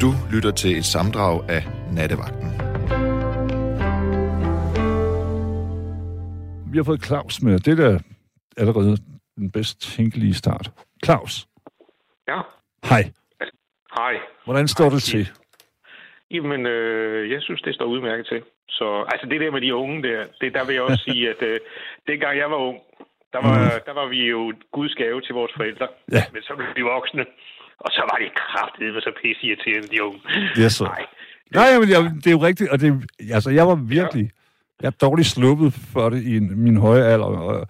Du lytter til et samdrag af Nattevagten. Vi har fået Claus med. Det er allerede den bedst tænkelige start. Claus, Ja, hej. hej. Hvordan står det til? Jamen, øh, jeg synes, det står udmærket til. Så altså det der med de unge der, det, der vil jeg også sige, at øh, dengang jeg var ung, der var, mm. der var vi jo Guds gave til vores forældre. Ja. Men så blev de voksne, og så var de kraftedeme så pisse irriterende, de unge. Yes, sir. Nej. Nej, men jeg, det er jo rigtigt, og det, altså, jeg var virkelig... Jeg er dårligt sluppet for det i min høje alder. Og,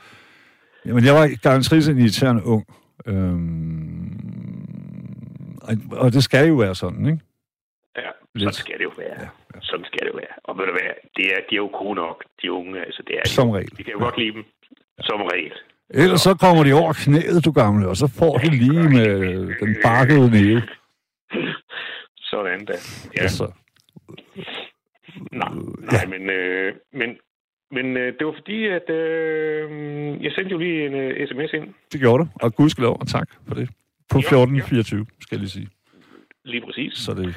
jamen, jeg var garanteret en irriterende ung. Øhm, og, og det skal jo være sådan, ikke? Ja, sådan Lidt. skal det jo være. Ja, ja. Sådan skal det jo være. Og ved du hvad, det er, de er jo gode nok, de unge. Altså, det er Som regel. Vi kan jo godt lide dem. Som regel. Ellers så kommer de over knæet, du gamle, og så får de lige med den bakkede næve. Sådan da. Ja. Altså, Nej, nej men, øh, men, men øh, det var fordi, at øh, jeg sendte jo lige en øh, sms ind, det gjorde du, og gudskelov, og tak for det. På Jo, 1424, skal jeg lige sige. lige præcis. Så det,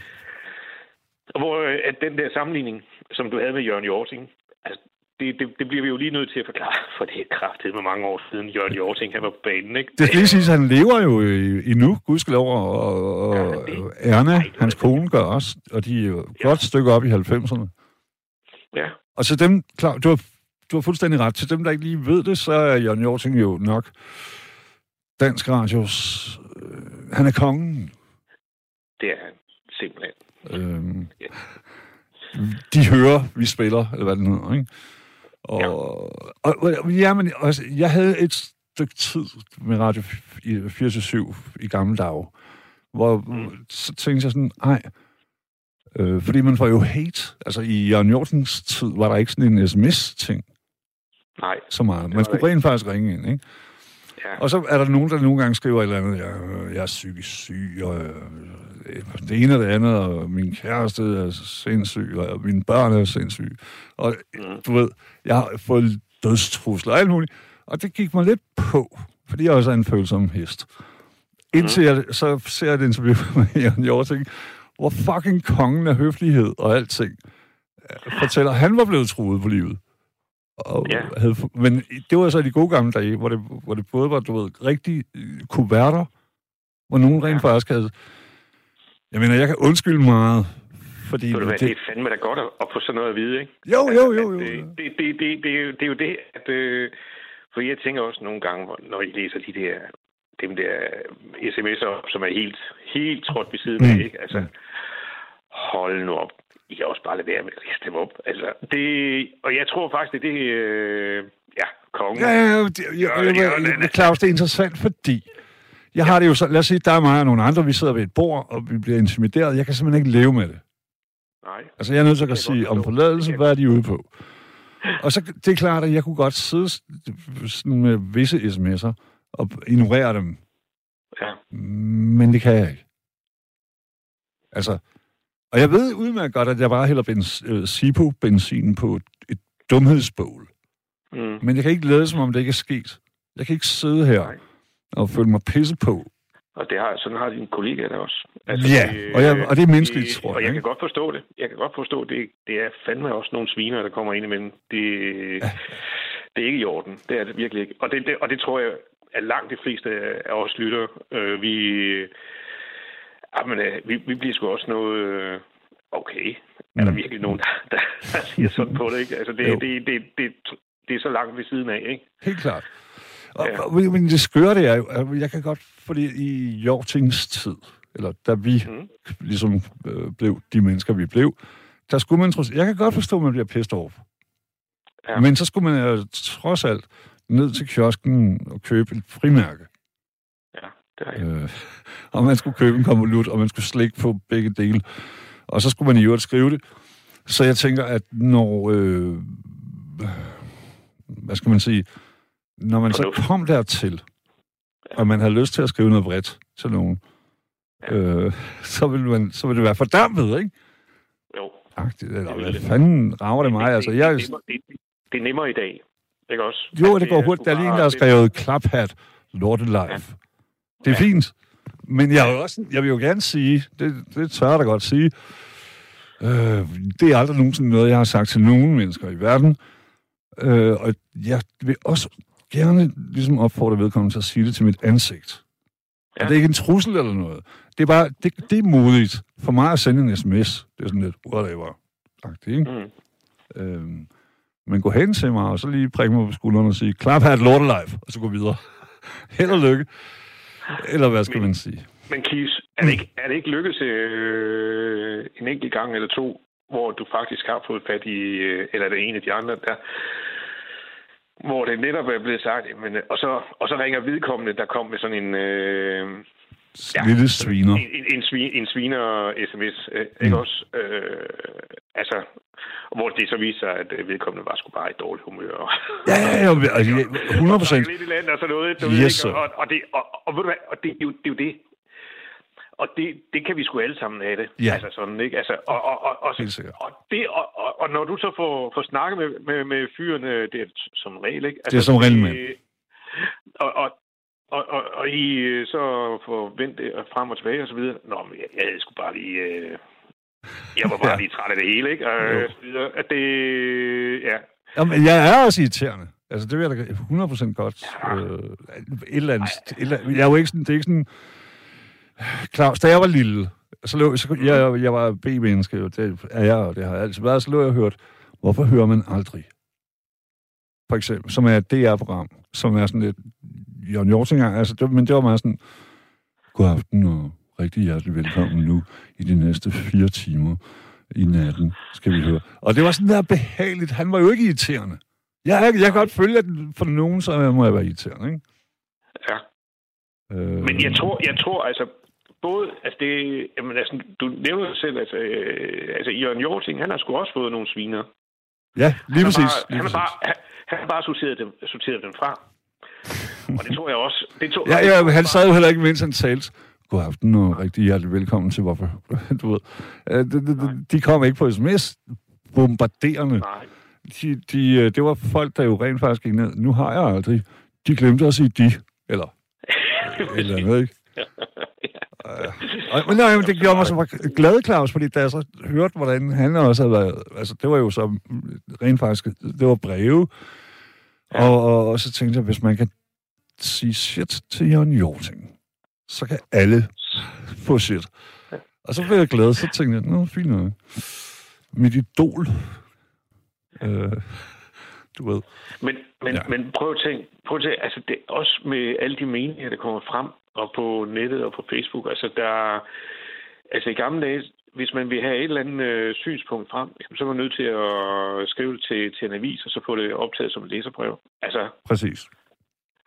Og hvor øh, at den der sammenligning, som du havde med Jørgen Jorting, altså, det, det, det bliver vi jo lige nødt til at forklare, for det er kraftigt med mange år siden, Jørgen Jorting han var på banen, ikke? det skal lige sige, han lever jo i- endnu, gudskelov, og, og Ja, det- Erna, Nej, det hans det. kone, gør også, og de er jo et godt stykke op i 90'erne. Ja, Og til dem, klar, du har, du har fuldstændig ret, til dem, der ikke lige ved det, så er Jørgen Jorting jo nok Dansk Radios... Øh, han er kongen. det er han simpelthen. Øhm, Ja. de hører, vi spiller, eller hvad det hedder, ikke? Og, Ja. og, og ja, men altså, jeg havde et stykke tid med Radio 24 i gamle dage, hvor mm. så tænkte jeg sådan, ej, øh, fordi man får jo hate. Altså i Jørgen Jortens tid var der ikke sådan en sms-ting Nej, så meget. Man skulle rent faktisk ringe ind, ikke? ja. Og så er der nogen, der nogle gange skriver et eller andet, jeg, jeg er psykisk syg, og det ene og det andet, og min kæreste er sindssyg, og mine børn er sindssyge. Og Mm. du ved, jeg har fået dødstrusler og alt muligt. Og det gik mig lidt på, fordi jeg også er en følsom hest. Indtil jeg, så ser jeg et interview med Jørgen Jorting, hvor fucking kongen af høflighed og alting øh, fortæller, at han var blevet truet på livet. Og Ja. havde, men det var så de gode gamle dage, hvor det, hvor det både var, du ved, rigtig øh, kuverter, hvor nogen rent Ja. faktisk havde... Jeg mener, jeg kan undskylde meget, fordi... Du hvad, det er fandme da godt at, at få sådan noget at vide, ikke? Jo, jo, jo, jo. Øh, Det, det, det, det, det, er jo- det er jo det, at... Øh, for jeg tænker også nogle gange, når I læser de der, dem der sms'er, som er helt, helt trådt ved siden af, Mm. ikke? Altså, hold nu op. I kan også bare lade være med at riste dem op. Altså, det, og jeg tror faktisk, det er det, øh, ja, kongen. Ja, ja, ja, det, det jeg, den. jeg, Claus, det er interessant, fordi jeg har det jo så, lad os sige, der er mig og nogle andre, vi sidder ved et bord, og vi bliver intimideret. Jeg kan simpelthen ikke leve med det. Nej. Altså, jeg er nødt til at sige om forladelse, hvad er de ude på? Og så, det er klart, at jeg kunne godt sidde sådan med visse sms'er og ignorere dem, Ja. men det kan jeg ikke. Altså, og jeg ved udmærket godt, at jeg bare hælder bens, øh, Sipo-benzin på et, et dumhedsbål. Mm. Men jeg kan ikke lade, som om det ikke er sket. Jeg kan ikke sidde her Nej. Og føle mig pisse på. Og det har, sådan har din kollega der også. Ja, og jeg- og det er menneskeligt, det- tror jeg, Og jeg kan godt forstå det. Jeg kan godt forstå, det, det er fandme også nogle sviner, der kommer ind imellem. Det, det er ikke i orden. Det er det virkelig ikke. Og det, det, og det tror jeg, at langt de fleste af os lytter, øh, vi, jamen, øh, vi, vi bliver sgu også noget... Øh, okay, er der Mm. virkelig nogen, der, der, der siger sådan på det, ikke? Altså, det, Jo. det, det, det, det er så langt ved siden af, ikke? Helt klart. Og, Ja. og, men det skøre det er jeg kan godt, fordi i Jortings tid, eller da vi Mm. ligesom øh, blev de mennesker, vi blev, der skulle man trods... Jeg kan godt forstå, at man bliver pissed off. Ja. Men så skulle man jo trods alt ned til kiosken og købe et frimærke. Ja, det er jeg. Øh, og man skulle købe en konvolut, og man skulle slikke på begge dele. Og så skulle man i øvrigt skrive det. Så jeg tænker, at når... Øh, hvad skal man sige? Når man så kom dertil, og man havde lyst til at skrive noget bredt til nogen, øh, så, ville man, så ville det være fordampet, ikke? Jo. Agtigt, eller Det hvad det. fanden rager det mig? Altså, jeg, det, det, det er nemmere i dag. Ikke også? jo, Altså, det går hurtigt. Der er lige en, der har skrevet klaphat, lorte live. Det er Ja. fint. Men jeg, vil også, jeg vil jo gerne sige, det, det tør jeg da godt sige, øh, det er aldrig nogensinde noget, jeg har sagt til nogen mennesker i verden. Øh, og jeg vil også gerne ligesom opfordre vedkommende til at sige det til mit ansigt. Ja. Og det er ikke en trussel eller noget. Det er bare, det, det er modigt. For mig at sende en sms, det er sådan lidt whatever. Ikke? Mm. Øhm, men gå hen til mig, og så lige prikke mig på skulderen og sige, klap her et lortelife, og så gå videre. Held og lykke. Eller hvad skal men, man sige? Men Kis, er det ikke, er det ikke lykkedes øh, en enkelt gang eller to, hvor du faktisk har fået fat i, øh, eller det ene af de andre der, hvor det netop er blevet sagt, men, og, så, og så ringer vedkommende, der kom med sådan en... Øh, ja, lille sviner. En, en, en, svin, en sviner-sms, øh, ikke mm. også? Øh, altså, hvor det så viser sig, at vedkommende var sgu bare i dårligt humør. Ja, ja, ja, altså, 100 procent. Lidt i land og sådan noget. Du yes, ved, ikke? Og, og, det, og, og, ved du hvad, og det, det, det er jo det, og det, det kan vi sgu alle sammen have det. Ja. Altså sådan, ikke? Altså, og, og, og, og, og, det, og, og, og når du så får, får snakket med, med, med fyrene, det er som regel, ikke? Altså, det er som regel med. Og, og, og, og, og I øh, så får vendt det frem og tilbage og så videre. Nå, men jeg, jeg havde sgu bare lige... Øh, jeg var bare ja. lige træt af det hele, ikke? Og, så videre. At det... Ja. Jamen, jeg er også irriterende. Altså, det vil jeg da 100% godt. Ja. Øh, et eller andet... Et eller andet jeg er jo ikke sådan... Det er ikke sådan Claus, da jeg var lille, så lå, så, jeg, jeg var B-menneske, det er jeg, og det har jeg altid været, så lå jeg og hørt, hvorfor hører man aldrig? For eksempel, som er et DR-program, som er sådan lidt Jørgen Jorting, altså, det, men det var meget sådan, god aften og rigtig hjertelig velkommen nu i de næste fire timer i natten, skal vi høre. Og det var sådan der behageligt. Han var jo ikke irriterende. Jeg, jeg, jeg kan godt følge, at for nogen, så må jeg være irriterende, ikke? Ja. Øh... Men jeg tror, jeg tror altså, både, altså det, jamen altså, du nævner selv, altså, øh, altså Jørgen Jorting, han har sgu også fået nogle sviner. Ja, lige præcis. Bare, han, har bare, han, han har bare sorteret dem, sorteret dem fra. Og det tror jeg også. Det tog, ja, ja, han sad jo heller ikke, mens han talte. God aften og rigtig hjertelig velkommen til, hvorfor, du ved. Øh, de, de, de kom ikke på sms, bombarderende. Nej. De, de, øh, det var folk, der jo rent faktisk gik ned. Nu har jeg aldrig. De glemte at sige de, eller, eller noget, ikke? Men nej, det gjorde mig så glad, Claus, fordi da jeg så hørte, hvordan han også havde været... Altså, det var jo så rent faktisk... Det var breve. Ja. Og, og, og, så tænkte jeg, hvis man kan sige shit til Jørgen Jorting, så kan alle få shit. Og så blev jeg glad, så tænkte jeg, nå, fint nok. Mit idol. Øh, du ved. Men, men, ja. men prøv at tænke, prøv at tænke, altså det, også med alle de meninger, der kommer frem, og på nettet og på Facebook. Altså, der, altså i gamle dage, hvis man vil have et eller andet øh, synspunkt frem, så er man nødt til at skrive det til, til en avis, og så få det optaget som et læserbrev. Altså, Præcis.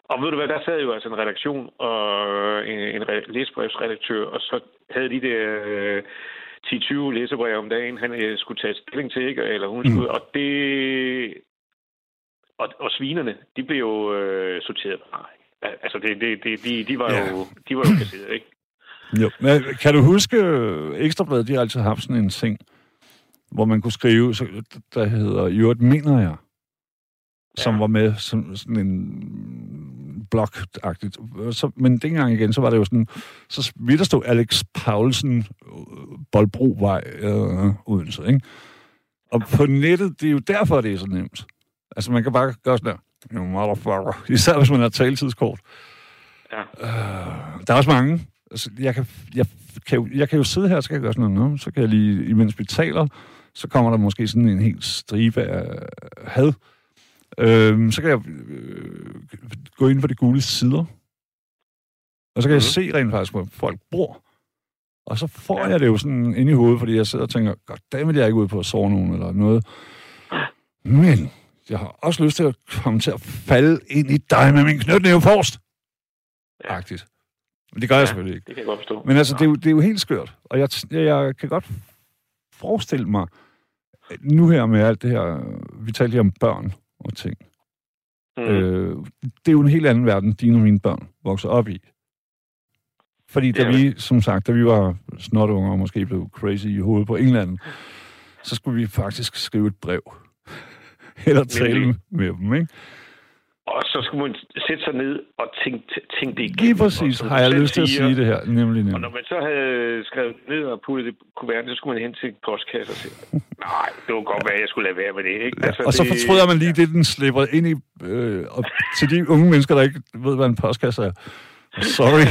Og ved du hvad, der sad jo altså en redaktion og en, en læsebrevsredaktør, og så havde de der øh, 10-20 læserbrev om dagen, han øh, skulle tage stilling til, ikke? Eller hun skulle, mm. og det... Og, og svinerne, de blev jo øh, sorteret fra. Altså, det, det, det, de, de, var ja. jo, de var jo kasseret, ikke? Jo. Men kan du huske, Ekstrabladet, de har altid haft sådan en ting, hvor man kunne skrive, så, der hedder, i øvrigt mener jeg, som ja. var med som sådan en blok-agtigt. Så, men dengang igen, så var det jo sådan, så vidt der stod Alex Paulsen, Boldbrovej, øh, Odense, ikke? Og på nettet, det er jo derfor, det er så nemt. Altså, man kan bare gøre sådan der. You motherfucker. Især hvis man har taletidskort. Ja. Øh, der er også mange. Altså, jeg, kan, jeg, kan jo, jeg kan jo sidde her, så kan jeg gøre sådan noget. Så kan jeg lige, imens vi taler, så kommer der måske sådan en helt stribe af had. Øh, så kan jeg øh, gå ind på de gule sider. Og så kan mm. jeg mhm. se rent faktisk, hvor folk bor. Og så får ja. jeg det jo sådan ind i hovedet, fordi jeg sidder og tænker, goddammit, jeg er ikke ude på at sove nogen eller noget. Men jeg har også lyst til at komme til at falde ind i dig med min knytnæve forrest. Ja. Agtigt. Men det gør ja, jeg selvfølgelig ikke. det kan jeg godt forstå. Men altså, det er, jo, det er jo helt skørt. Og jeg, jeg, kan godt forestille mig, nu her med alt det her, vi talte lige om børn og ting. Mm. Øh, det er jo en helt anden verden, dine og mine børn vokser op i. Fordi da vi, som sagt, da vi var snotunger og måske blev crazy i hovedet på England, så skulle vi faktisk skrive et brev eller tale Nemlig. med dem, ikke? Og så skulle man sætte sig ned og tænke, tænke det igennem. Lige præcis Og har jeg lyst til at sige det her, nemlig Og nemlig. når man så havde skrevet ned og puttet det kuverten, så skulle man hen til en postkasse og sige, nej, det var godt være, jeg skulle lade være med det. Ikke? Ja, og så fortryder man lige det, den slipper ind i... Øh, og til de unge mennesker, der ikke ved, hvad en postkasse er. Sorry.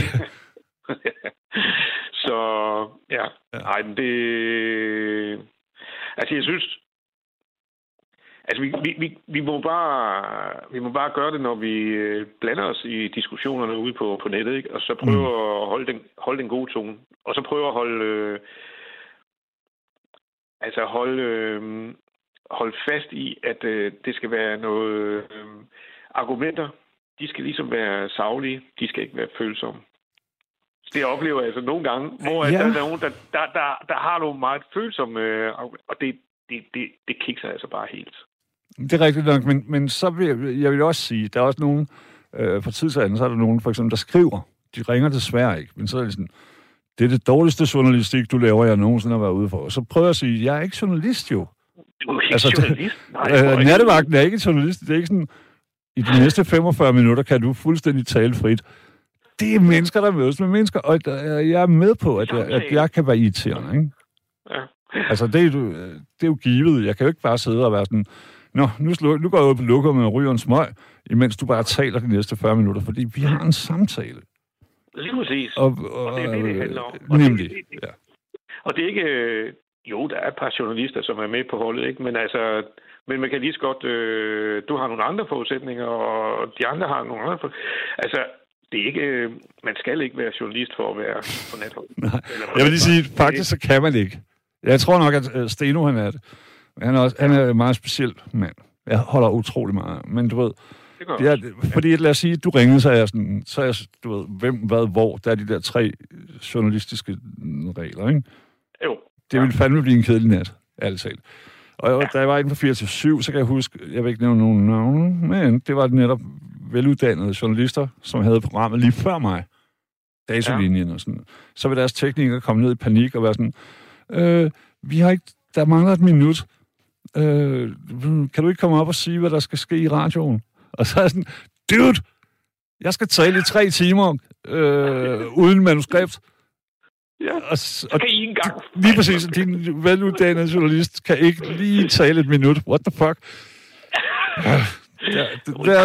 så ja, Ja. Ej, det... Altså, jeg synes... Altså, vi, vi, vi, vi, må bare, vi må bare gøre det, når vi øh, blander os i diskussionerne ude på, på nettet, ikke? Og så prøve mm. at holde den, holde den gode tone. Og så prøve at holde... Øh, altså, holde, øh, holde fast i, at øh, det skal være noget... Øh, argumenter, de skal ligesom være savlige. De skal ikke være følsomme. Det oplever jeg altså nogle gange, hvor Ja. der er nogen, der, der, der, der har nogle meget følsomme... Øh, og det, det, det, det kikser altså bare helt. Det er rigtigt nok, men, men så vil jeg, jeg vil også sige, der er også nogen, øh, fra tid til anden, så er der nogen, for eksempel, der skriver. De ringer desværre ikke, men så er det sådan, det er det dårligste journalistik, du laver, jeg nogensinde har været ude for. Så prøver jeg at sige, jeg er ikke journalist jo. Du er ikke Altså, journalist. Nej, Øh, nattevagten er ikke journalist. Det er ikke sådan, i de næste 45 minutter kan du fuldstændig tale frit. Det er mennesker, der mødes med mennesker, og jeg er med på, at jeg, at jeg kan være irriterende. Ikke? Ja. Altså, det er, jo, det er jo givet. Jeg kan jo ikke bare sidde og være sådan, Nå, nu, slå, nu går jeg ud på lukket og ryger en smøg, imens du bare taler de næste 40 minutter, fordi vi har en samtale. Lige præcis. Og, og, Og det er det, det handler om. Og Nemlig, det- det- ja. Og det er ikke... øh, Jo, der er et par journalister, som er med på holdet, ikke? Men altså... Men man kan lige så godt... Øh, du har nogle andre forudsætninger, og de andre har nogle andre... Altså, det er ikke... øh, Man skal ikke være journalist for at være på nethold. Nej. Eller Jeg vil lige sige, faktisk så kan man ikke. Jeg tror nok, at øh, Steno han er det. Han er, også, han er en meget speciel mand. Jeg holder utrolig meget. Men du ved, det gør er, fordi lad os sige, du ringede, så er jeg sådan, så er jeg, du ved, hvem, hvad, hvor. Der er de der tre journalistiske regler, ikke? Jo. Det ville fandme blive en kedelig nat, ærligt talt. Og ja. da jeg var inde på 4 til 7, så kan jeg huske, jeg vil ikke nævne nogen navne, men det var netop veluddannede journalister, som havde programmet lige før mig. Datolinjen ja. og sådan. Så vil deres teknikere komme ned i panik og være sådan, øh, vi har ikke, der mangler et minut. Øh, kan du ikke komme op og sige, hvad der skal ske i radioen? Og så er jeg sådan, dude, jeg skal tale i tre timer øh, uden manuskript. Ja. Og, Så kan I engang... Lige præcis. Din veluddannede journalist kan ikke lige tale et minut. What the fuck? Ja, det, Du det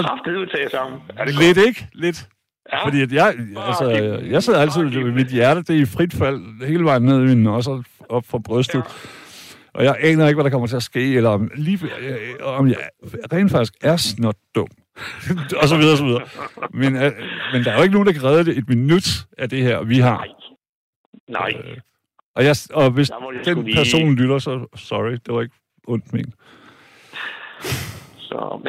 er sammen. Er det lidt, ikke? Lidt. Ja. Fordi at jeg, altså, det- jeg sidder altid det- med mit hjerte, det er i frit fald hele vejen ned i min og så op fra brystet. Ja. Og jeg aner ikke, hvad der kommer til at ske, eller om, lige, øh, om jeg rent faktisk er snot dum. og så videre, og så videre. Men, øh, men der er jo ikke nogen, der kan redde det et minut af det her, vi har. Nej. Nej. Øh, Og, jeg, og hvis jeg den lige- person lytter, så sorry, det var ikke ondt ment. Så...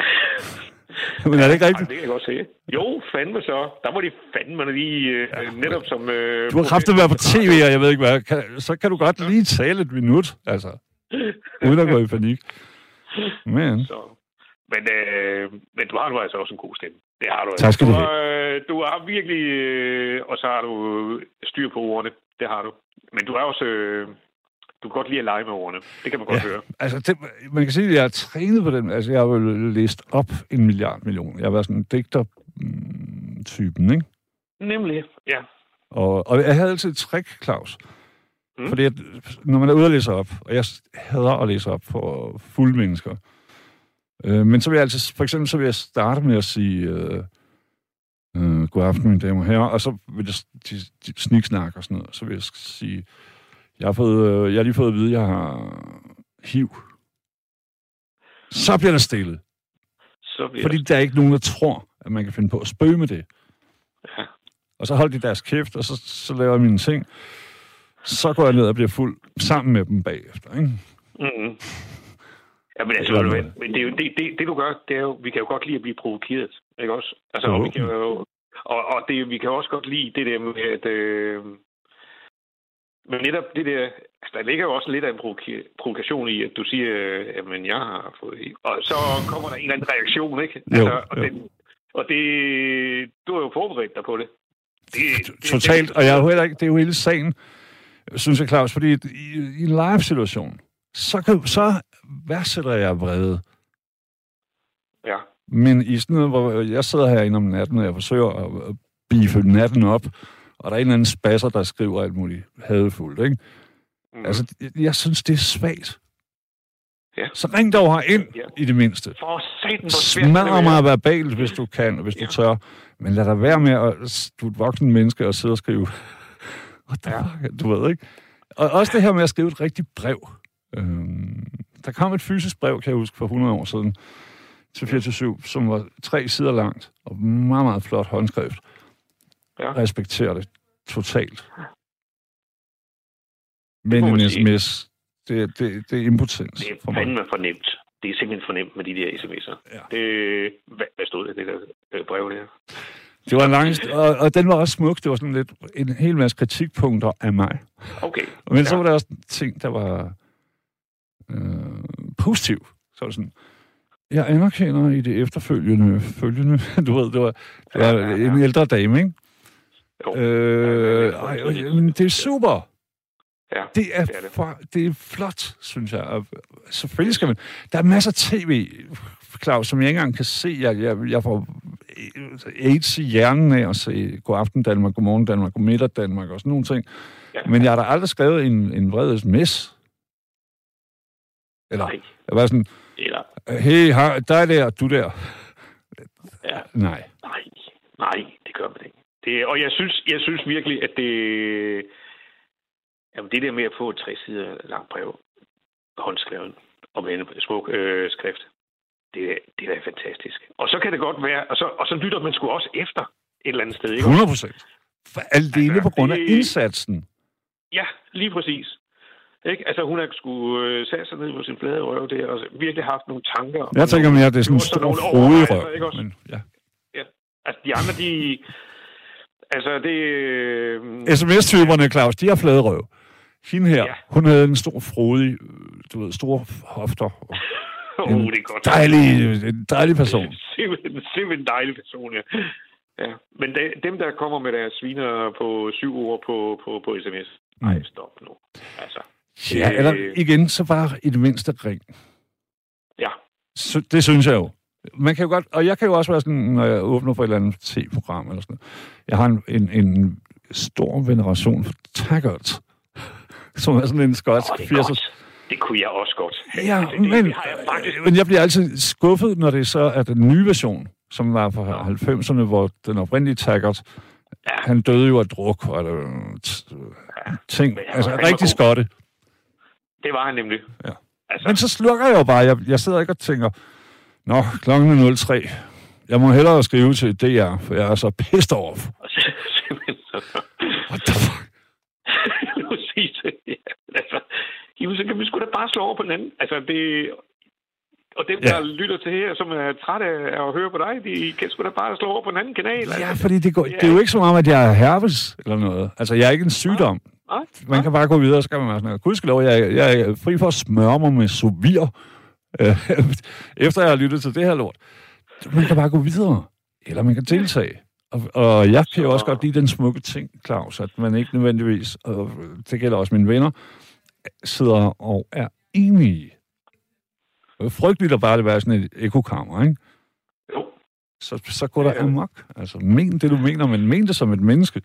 Men er det ikke rigtigt? det kan jeg godt se. Jo, fandme så. Der må de fandme lige øh, netop som... Øh, Du har kraftigt været på tv, og jeg ved ikke hvad. Kan, så kan du godt lige tale et minut, altså. Uden at gå i panik. Men, Så. Men, øh, men du har nu altså også en god stemme. Det har du. Tak skal du have. Øh, du har virkelig... Øh, og så har du styr på ordene. Det har du. Men du er også... Øh, du kan godt lide at lege med ordene. Det kan man godt Ja. høre. altså, det, man kan sige, at jeg er trænet på den. Altså, jeg har jo læst op en milliard million. Jeg har været sådan en digter-typen, ikke? Nemlig, ja. Og, og jeg havde altid et trick, Claus. Mm. Fordi at, når man er ude og læse op, og jeg hader at læse op for fulde mennesker, øh, men så vil jeg altid, for eksempel så vil jeg starte med at sige, øh, øh, god aften, mine damer og herrer, og så vil jeg de, de sniksnak og sådan noget, så vil jeg sige, jeg har, fået, øh, jeg har lige fået at vide, at jeg har HIV. Så bliver der stille. Så bliver Fordi der er ikke nogen, der tror, at man kan finde på at spøge med det. Ja. Og så holdt de deres kæft, og så, så laver jeg mine ting. Så går jeg ned og bliver fuld sammen med dem bagefter. Ikke? Mm-hmm. Ja, men altså, men, men det, er jo, det, det, det, du gør, det er jo, vi kan jo godt lide at blive provokeret, ikke også? Altså, Jo. og vi kan jo, og, og det, vi kan også godt lide det der med, at, øh, men netop det der, altså, der ligger jo også lidt af en provoka- provokation i, at du siger, øh, jeg har fået. Og så kommer der en eller anden reaktion, ikke? Altså, Jo, og, jo. Den, og det, du har jo forberedt dig på det. det, det Totalt. Og jeg er jo heller ikke, det er jo hele sagen, synes jeg, Claus, fordi i, i en live-situation, så, kan, så værdsætter jeg vrede. Ja. Men i sådan noget, hvor jeg sidder herinde om natten, og jeg forsøger at beefe natten op, og der er en eller anden spasser, der skriver alt muligt hadefuldt, ikke? Mm. Altså, jeg, jeg synes, det er svagt. Ja. Så ring dog her ind Ja. i det mindste. For satan, Smadre mig verbalt, hvis du kan, og hvis du Ja. tør. Men lad dig være med at du er et voksen menneske og sidde og skrive. What the Ja. fuck, du ved ikke? Og også det her med at skrive et rigtigt brev. Øhm, der kom et fysisk brev, kan jeg huske, for 100 år siden, til 4 som var tre sider langt, og meget, meget flot håndskrift. Ja. Respekterer det totalt. Men en sms, det, det, det er impotens Det for er mig. fandme for nemt. Det er simpelthen for nemt med de der sms'er. Ja. Det, hvad, hvad stod der i det der øh, brev der? Det var en lang, og, og den var også smuk. Det var sådan lidt en hel masse kritikpunkter af mig. Okay. Men så Ja. var der også ting, der var øh, positiv. Så var sådan, jeg anerkender i det efterfølgende, følgende, du ved, det var, det var Ja, ja, ja. en ældre dame, ikke? Jo. Øh, ej, men det er super. Ja, Det er, det er det. For, det er flot, synes jeg. Og selvfølgelig skal man... Der er masser af tv, Claus, som jeg ikke engang kan se. Jeg, jeg, jeg får AIDS i hjernen af at se God aften Danmark, God morgen Danmark, God middag Danmark og sådan nogle ting. Men jeg har da aldrig skrevet en, en vred sms. Eller, Nej. jeg var sådan, Eller, hey, har, dig der, du der. ja. Nej. Nej, nej, det gør man ikke. Det, og jeg synes, jeg synes virkelig, at det... Jamen, det der med at få et tre sider langt brev, håndskrevet, og med en smuk øh, skrift, det, er- det er da fantastisk. Og så kan det godt være, og så, og så lytter man sgu også efter et eller andet sted, ikke? 100 procent. Alene Altså, på grund af det- indsatsen. Ja, lige præcis. Ikke? Altså, hun har skulle øh, sat sig ned på sin flade røv der, og virkelig haft nogle tanker. Jeg og tænker mere, at det er sådan en stor nogle frodig overvejelser, ikke røv. også? Men, ja. Altså, de andre, de... Altså, det... Øh, SMS-typerne, Claus, de har flade røv. Hende her, Ja. hun havde en stor frodig, øh, du ved, store hofter. oh, det er godt. Dejlig, en dejlig person. Simpelthen, simpelthen en dejlig person, ja. ja. Men de, dem, der kommer med deres sviner på syv ord på, på, på sms, nej, stop nu. Altså, Ja, eller igen, så bare i det mindste ring. ja. Så, det synes jeg jo. Man kan jo godt, og jeg kan jo også være sådan, når jeg åbner for et eller andet tv-program eller sådan noget. Jeg har en, en, en stor veneration for Taggart, som er sådan en skotsk er 80'er godt. Det kunne jeg også godt. Ja, det, men, det har jeg faktisk... men jeg bliver altid skuffet, når det så er den nye version, som var fra 90'erne, hvor den oprindelige Taggart, Ja. han døde jo af druk, og der, t- ting, altså rigtig skotte. Det var han nemlig. Ja. Altså, Men så slukker jeg jo bare, jeg, jeg sidder ikke og tænker, nå, klokken er 03, jeg må hellere skrive til DR, for jeg er så pissed off. What the fuck? Præcis. Ja, altså, jamen, så kan vi sgu da bare slå over på den anden. Altså, det... Og dem, Ja. der lytter til her, som er trætte af at høre på dig, de kan sgu da bare slå over på en anden kanal. Altså. Ja, fordi det, går, det er jo ikke som om, at jeg er herpes eller noget. Altså, jeg er ikke en sygdom. Nej, Man kan bare gå videre, så kan man være sådan, gudskelov, jeg, jeg er fri for at smøre mig med sovir, øh, efter jeg har lyttet til det her lort. Man kan bare gå videre, eller man kan deltage. Og, og jeg kan jo Så- også godt lide den smukke ting, Claus, at man ikke nødvendigvis, og det gælder også mine venner, sidder og er enige. Det er frygteligt at bare det være sådan et ekokammer, ikke? Jo. Så, så går der Ja. amok. Altså, men det, du mener, men men det som et menneske.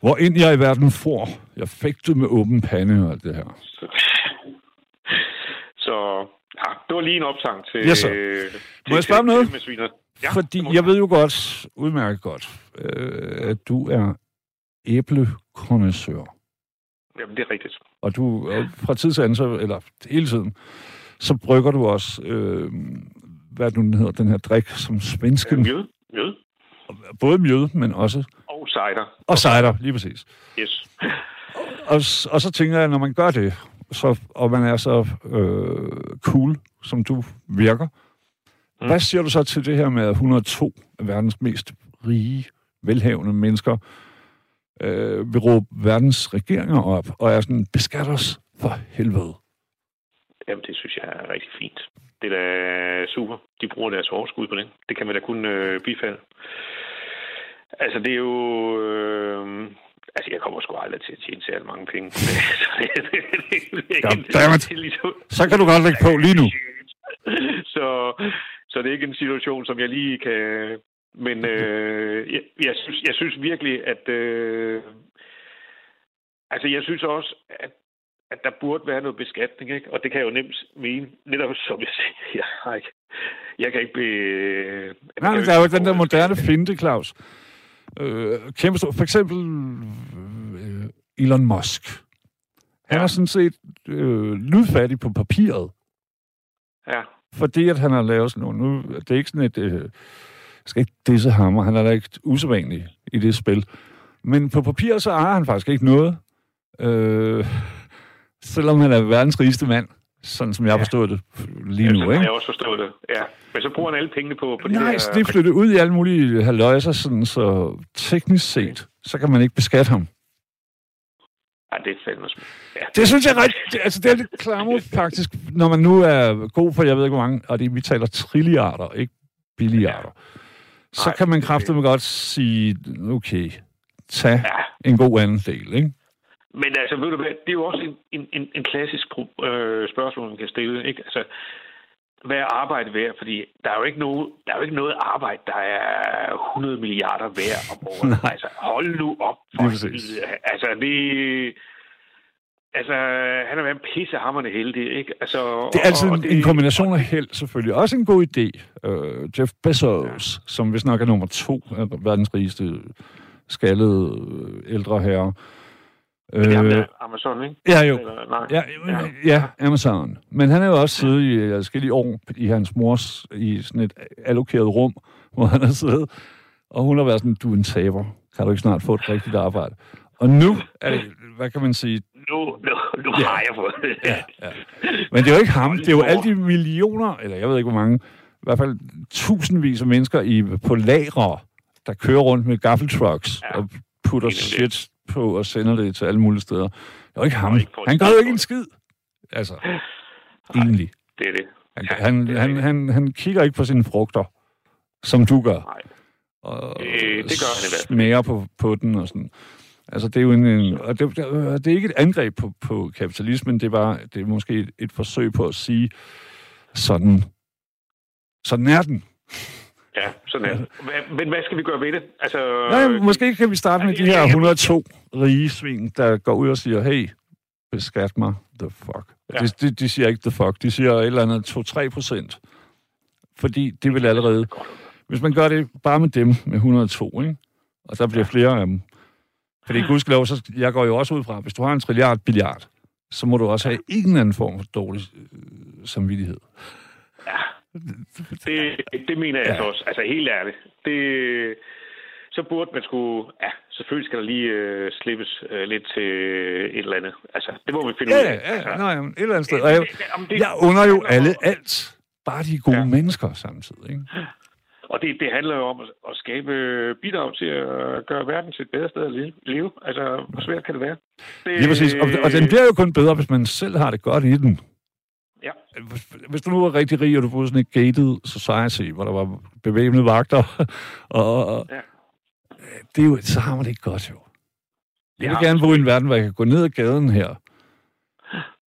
Hvor ind jeg i verden får, jeg det med åben pande og alt det her. Så, så ja, det var lige en opsang til... Yes, sir. øh, Må jeg til- spørge om til- noget? til. Ja, Fordi jeg ved jo godt, udmærket godt, øh, at du er æblekondensør. Jamen, det er rigtigt. Og du fra tid til anden, så, eller hele tiden, så brygger du også, øh, hvad nu den hedder, den her drik, som svensken, Mjød. Mjød. både mjød, men også, Og cider. og cider, lige præcis. Yes. Og, og så tænker jeg, når man gør det, så, og man er så øh, cool, som du virker, mm. hvad siger du så til det her med, at 102 af verdens mest rige, velhavende mennesker øh, vil råbe verdens regeringer op, og er sådan, beskat os for helvede. Jamen, det synes jeg er rigtig fint. Det er da super. De bruger deres overskud på det. Det kan man da kun øh, bifalde. Altså, det er jo... Øh, altså, jeg kommer sgu aldrig til at tjene særlig mange penge. Så det, det, det, det, det, Goddammit. det ligesom- Så kan du godt lægge på lige nu. Så, så det er ikke en situation, som jeg lige kan... Men øh, jeg, jeg, synes, jeg synes virkelig, at... Øh, altså, jeg synes også, at at der burde være noget beskatning, ikke? Og det kan jeg jo nemt mene, netop som jeg siger, jeg, har ikke, jeg kan ikke blive... Nej, men der er jo den der moderne finte, Claus. Øh, kæmpe stor. For eksempel øh, Elon Musk. Han ja. er sådan set øh, lydfattig på papiret. Ja. Fordi at han har lavet sådan noget. Nu, det er ikke sådan et... Øh, skal ikke disse ham, og han er da ikke usædvanlig i det spil. Men på papiret, så ejer han faktisk ikke noget. Øh, selvom han er verdens rigeste mand, sådan som jeg har forstået det lige nu, ja, ikke? jeg også forstået det, ja. Men så bruger han alle pengene på, på Nej, der... det er flyttet ud i alle mulige halvøjser, sådan, så teknisk set, så kan man ikke beskatte ham. Ja, det er fandme ja. Det synes jeg ret... Altså, det er lidt klammer, faktisk, når man nu er god for, jeg ved ikke hvor mange, og det, vi taler trilliarder, ikke billiarder. Ja. Så Nej, kan man kraftigt godt sige, okay, tag ja. en god anden del, ikke? Men altså, ved du hvad, det er jo også en, en, en klassisk øh, spørgsmål, man kan stille. Ikke? Altså, hvad er arbejde værd? Fordi der er jo ikke noget, der er jo ikke noget arbejde, der er 100 milliarder værd om året. altså, hold nu op. For altså, det... Altså, han har været pissehammerende heldig, ikke? Altså, det er altid og, og det, en kombination af held, selvfølgelig. Også en god idé. Uh, Jeff Bezos, ja. som vi snakker nummer to verdens rigeste skaldede ældre herre, er øh, Amazon, ikke? Ja, jo. Eller, nej. Ja, ja. ja, Amazon. Men han er jo også siddet i forskellige år i hans mors, i sådan et allokeret rum, hvor han har siddet, og hun har været sådan, du er en taber. Kan du ikke snart få et rigtigt arbejde? Og nu er det, hvad kan man sige? Nu, nu, nu ja. har jeg fået det. Ja, ja. Men det er jo ikke ham, det er jo alle de millioner, eller jeg ved ikke hvor mange, i hvert fald tusindvis af mennesker i, på lagre, der kører rundt med gaffeltrucks ja. og putter shit på og sender det til alle mulige steder. Det er ikke ham. Han gør jo ikke en skid. Altså, Nej, egentlig. det er det. Han, ja, han, det han, han, han kigger ikke på sine frugter, som du gør. Nej. Og det, det gør han i hvert fald. Smager på, på den og sådan. Altså, det er jo en, en og det, det, det er ikke et angreb på, på kapitalismen, det er bare, det er måske et, et forsøg på at sige, sådan, sådan er den. Ja, sådan er det. Men hvad skal vi gøre ved det? Altså, Nej, måske kan vi starte med de her 102 rige svin, der går ud og siger, hey, beskat mig, the fuck. Ja. De, de, de siger ikke the fuck, de siger et eller andet 2-3 procent. Fordi det vil allerede... Hvis man gør det bare med dem, med 102, ikke? og der bliver flere af dem. Fordi gudskelov, så jeg går jo også ud fra, hvis du har en trilliard billiard, så må du også have en eller anden form for dårlig øh, samvittighed. Ja, det, det mener jeg ja. så også. Altså helt ærligt. Det, så burde man skulle... Ja, selvfølgelig skal der lige uh, slippes uh, lidt til et eller andet. Altså, det må vi finde ja, ud af. Ja, altså, nej, et eller andet sted. Og jeg, det, jeg under jo alle alt. Bare de gode ja. mennesker samtidig, ikke? Og det, det handler jo om at, at skabe bidrag til at gøre verden til et bedre sted at leve. Altså, hvor svært kan det være? Det, Lige præcis. Og, og den bliver jo kun bedre, hvis man selv har det godt i den. Ja. Hvis du nu var rigtig rig, og du boede sådan et gated society, hvor der var bevæbnede vagter, og, ja. det er jo, så har man det ikke godt jo. Jeg vil gerne bo i en verden, hvor jeg kan gå ned ad gaden her,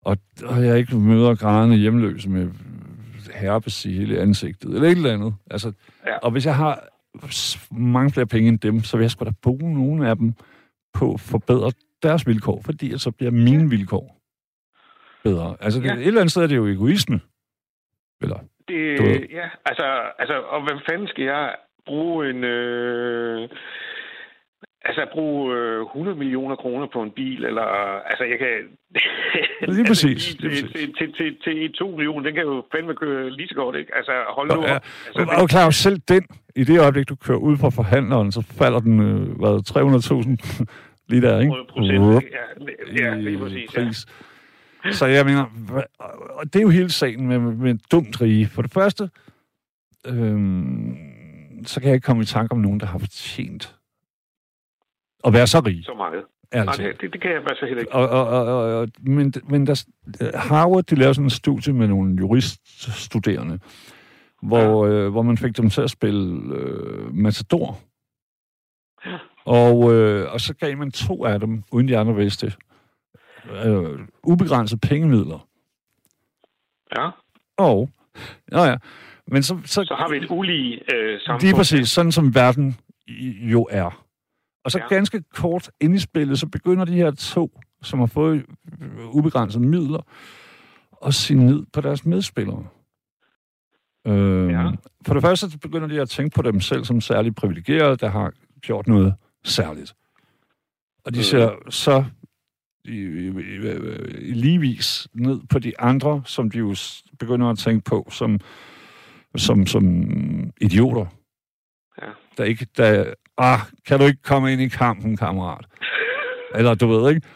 og, og jeg ikke møder grædende hjemløse med herpes i hele ansigtet, eller et eller andet. Altså, ja. Og hvis jeg har mange flere penge end dem, så vil jeg sgu da bo nogle af dem på at forbedre deres vilkår, fordi så bliver mine vilkår bedre. Altså, det, ja. et eller andet sted er det jo egoisme. Eller, det, ja, altså, altså, og hvad fanden skal jeg bruge en... Øh, altså, bruge øh, 100 millioner kroner på en bil, eller... Altså, jeg kan... Lige præcis. til, lige præcis. Til, til, til, til 2 millioner, den kan jo fandme køre lige så godt, ikke? Altså, hold nu ja. op. Altså, og, og klar, selv den, i det øjeblik, du kører ud fra forhandleren, så falder den, øh, hvad, 300.000 lige der, ikke? 100 procent, ja, ja, lige præcis, pris. Ja. Så jeg mener, og det er jo hele sagen med, med dumt rige. For det første, øhm, så kan jeg ikke komme i tanke om nogen, der har fortjent at være så rig. Så meget. Altså. Nej, det, det kan jeg faktisk heller ikke. Og, og, og, og, men men der, Harvard, de lavede sådan en studie med nogle juriststuderende, hvor, ja. øh, hvor man fik dem til at spille øh, Matador. Ja. Og, øh, og så gav man to af dem, uden de andre vidste øh, ubegrænset pengemidler. Ja. Og Nå ja. Men så, så, så har vi et ulige øh, samfund. Lige præcis, sådan som verden jo er. Og så Ja. ganske kort ind i spillet, så begynder de her to, som har fået ubegrænsede midler, at se ned på deres medspillere. Øh, Ja. For det første så begynder de at tænke på dem selv som særligt privilegerede, der har gjort noget særligt. Og de Mm. ser så i, i, i, i ligevis ned på de andre, som de jo begynder at tænke på som, som, som idioter. Ja. Der ikke, der, ah, kan du ikke komme ind i kampen, kammerat? Eller du ved, ikke?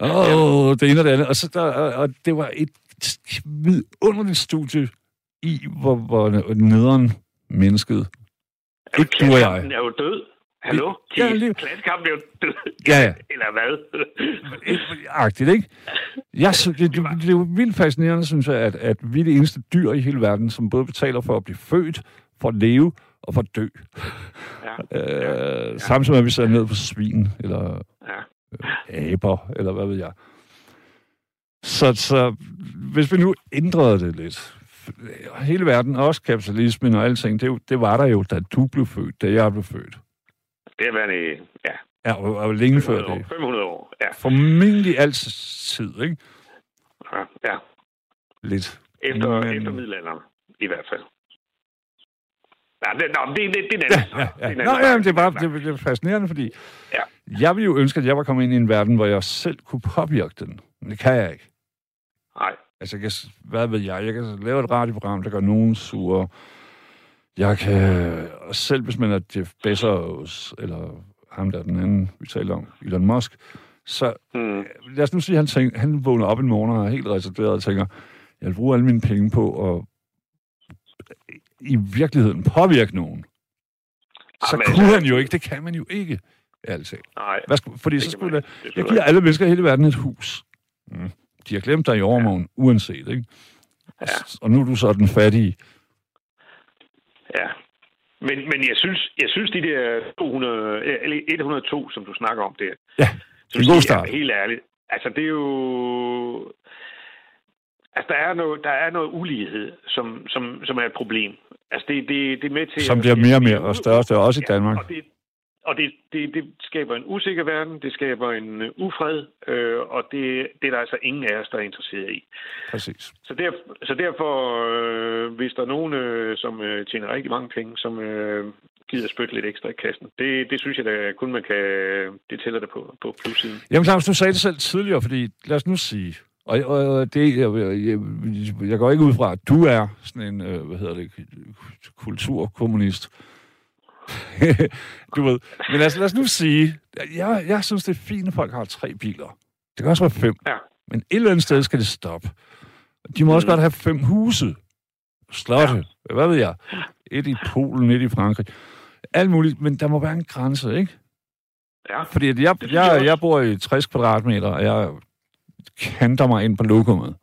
Åh, oh, det ene og det andet. Og, så der, og- det var et vidunderligt studie i, hvor, hvor nederen mennesket. Ikke du og jeg. Er jo død. Hallo? Ja, Ja, lige- Klassekampen er jo død. Ja, ja. Eller hvad? Agtigt, ikke? Jeg det, det, det er jo vildt fascinerende, synes jeg, at, at vi er det eneste dyr i hele verden, som både betaler for at blive født, for at leve og for at dø. ja. Øh, ja. Samtidig med, at vi ser ned på svin, eller ja. aber, eller hvad ved jeg. Så, så hvis vi nu ændrede det lidt, hele verden, også kapitalismen og alting, det, det var der jo, da du blev født, da jeg blev født. Det har været i ja, Ja, og, og længe før 500 år. det. 500 år. Ja. Formentlig altid, ikke? ja. ja. Lidt. Efter, Men... efter middelalderen, i hvert fald. Ja, det, nå, det, det, det er en anden Ja, ja, ja. Det Nå, anden er bare det, det er fascinerende, fordi Ja. jeg ville jo ønske, at jeg var kommet ind i en verden, hvor jeg selv kunne påvirke den. Men det kan jeg ikke. Nej, Altså, jeg kan, hvad ved jeg? Jeg kan lave et radioprogram, der gør nogen sure. Jeg kan, selv hvis man er Jeff Bezos, eller ham der er den anden, vi taler om, Elon Musk, så mm, lad os nu sige, at han, tænker, han vågner op en morgen og er helt reserveret og tænker, jeg vil bruge alle mine penge på at i virkeligheden påvirke nogen. Så Jamen, kunne altså- han jo ikke. Det kan man jo ikke. Altså. nej. Hvad skulle, fordi det så skulle man det. Det jeg giver alle mennesker i hele verden et hus. Mm. De har glemt dig i overmorgen, uanset, ikke? Ja. Og nu er du så den fattige. Ja. Men, men jeg synes, jeg synes de der 200, eller 102, som du snakker om der, Ja, så en vil god start. ja, Helt ærligt. Altså, det er jo... Altså, der er noget, der er noget ulighed, som, som, som er et problem. Altså, det, det, det er med til... Som at- bliver mere og mere og større og større, også i Danmark. Og det, og det, det, det skaber en usikker verden, det skaber en øh, ufred, øh, og det, det er der altså ingen af os, der er interesseret i. Præcis. Så, der, så derfor, øh, hvis der er nogen, øh, som øh, tjener rigtig mange penge, som øh, gider spytte lidt ekstra i kassen, det, det synes jeg da kun, man kan... Det tæller det på, på plussiden. Jamen, Claus, du sagde det selv tidligere, fordi lad os nu sige, og, og det, jeg, jeg, jeg går ikke ud fra, at du er sådan en, øh, hvad hedder det, kulturkommunist. du ved. Men altså, lad os nu sige, jeg, jeg synes, det er fint, at folk har tre biler. Det kan også være fem. Ja. Men et eller andet sted skal det stoppe. De må også Mm. godt have fem huse. Slotte. Ja. Hvad ved jeg? Et i Polen, et i Frankrig. Alt muligt, men der må være en grænse, ikke? Ja, Fordi jeg, jeg jeg bor i 60 kvadratmeter, og jeg kanter mig ind på lokummet.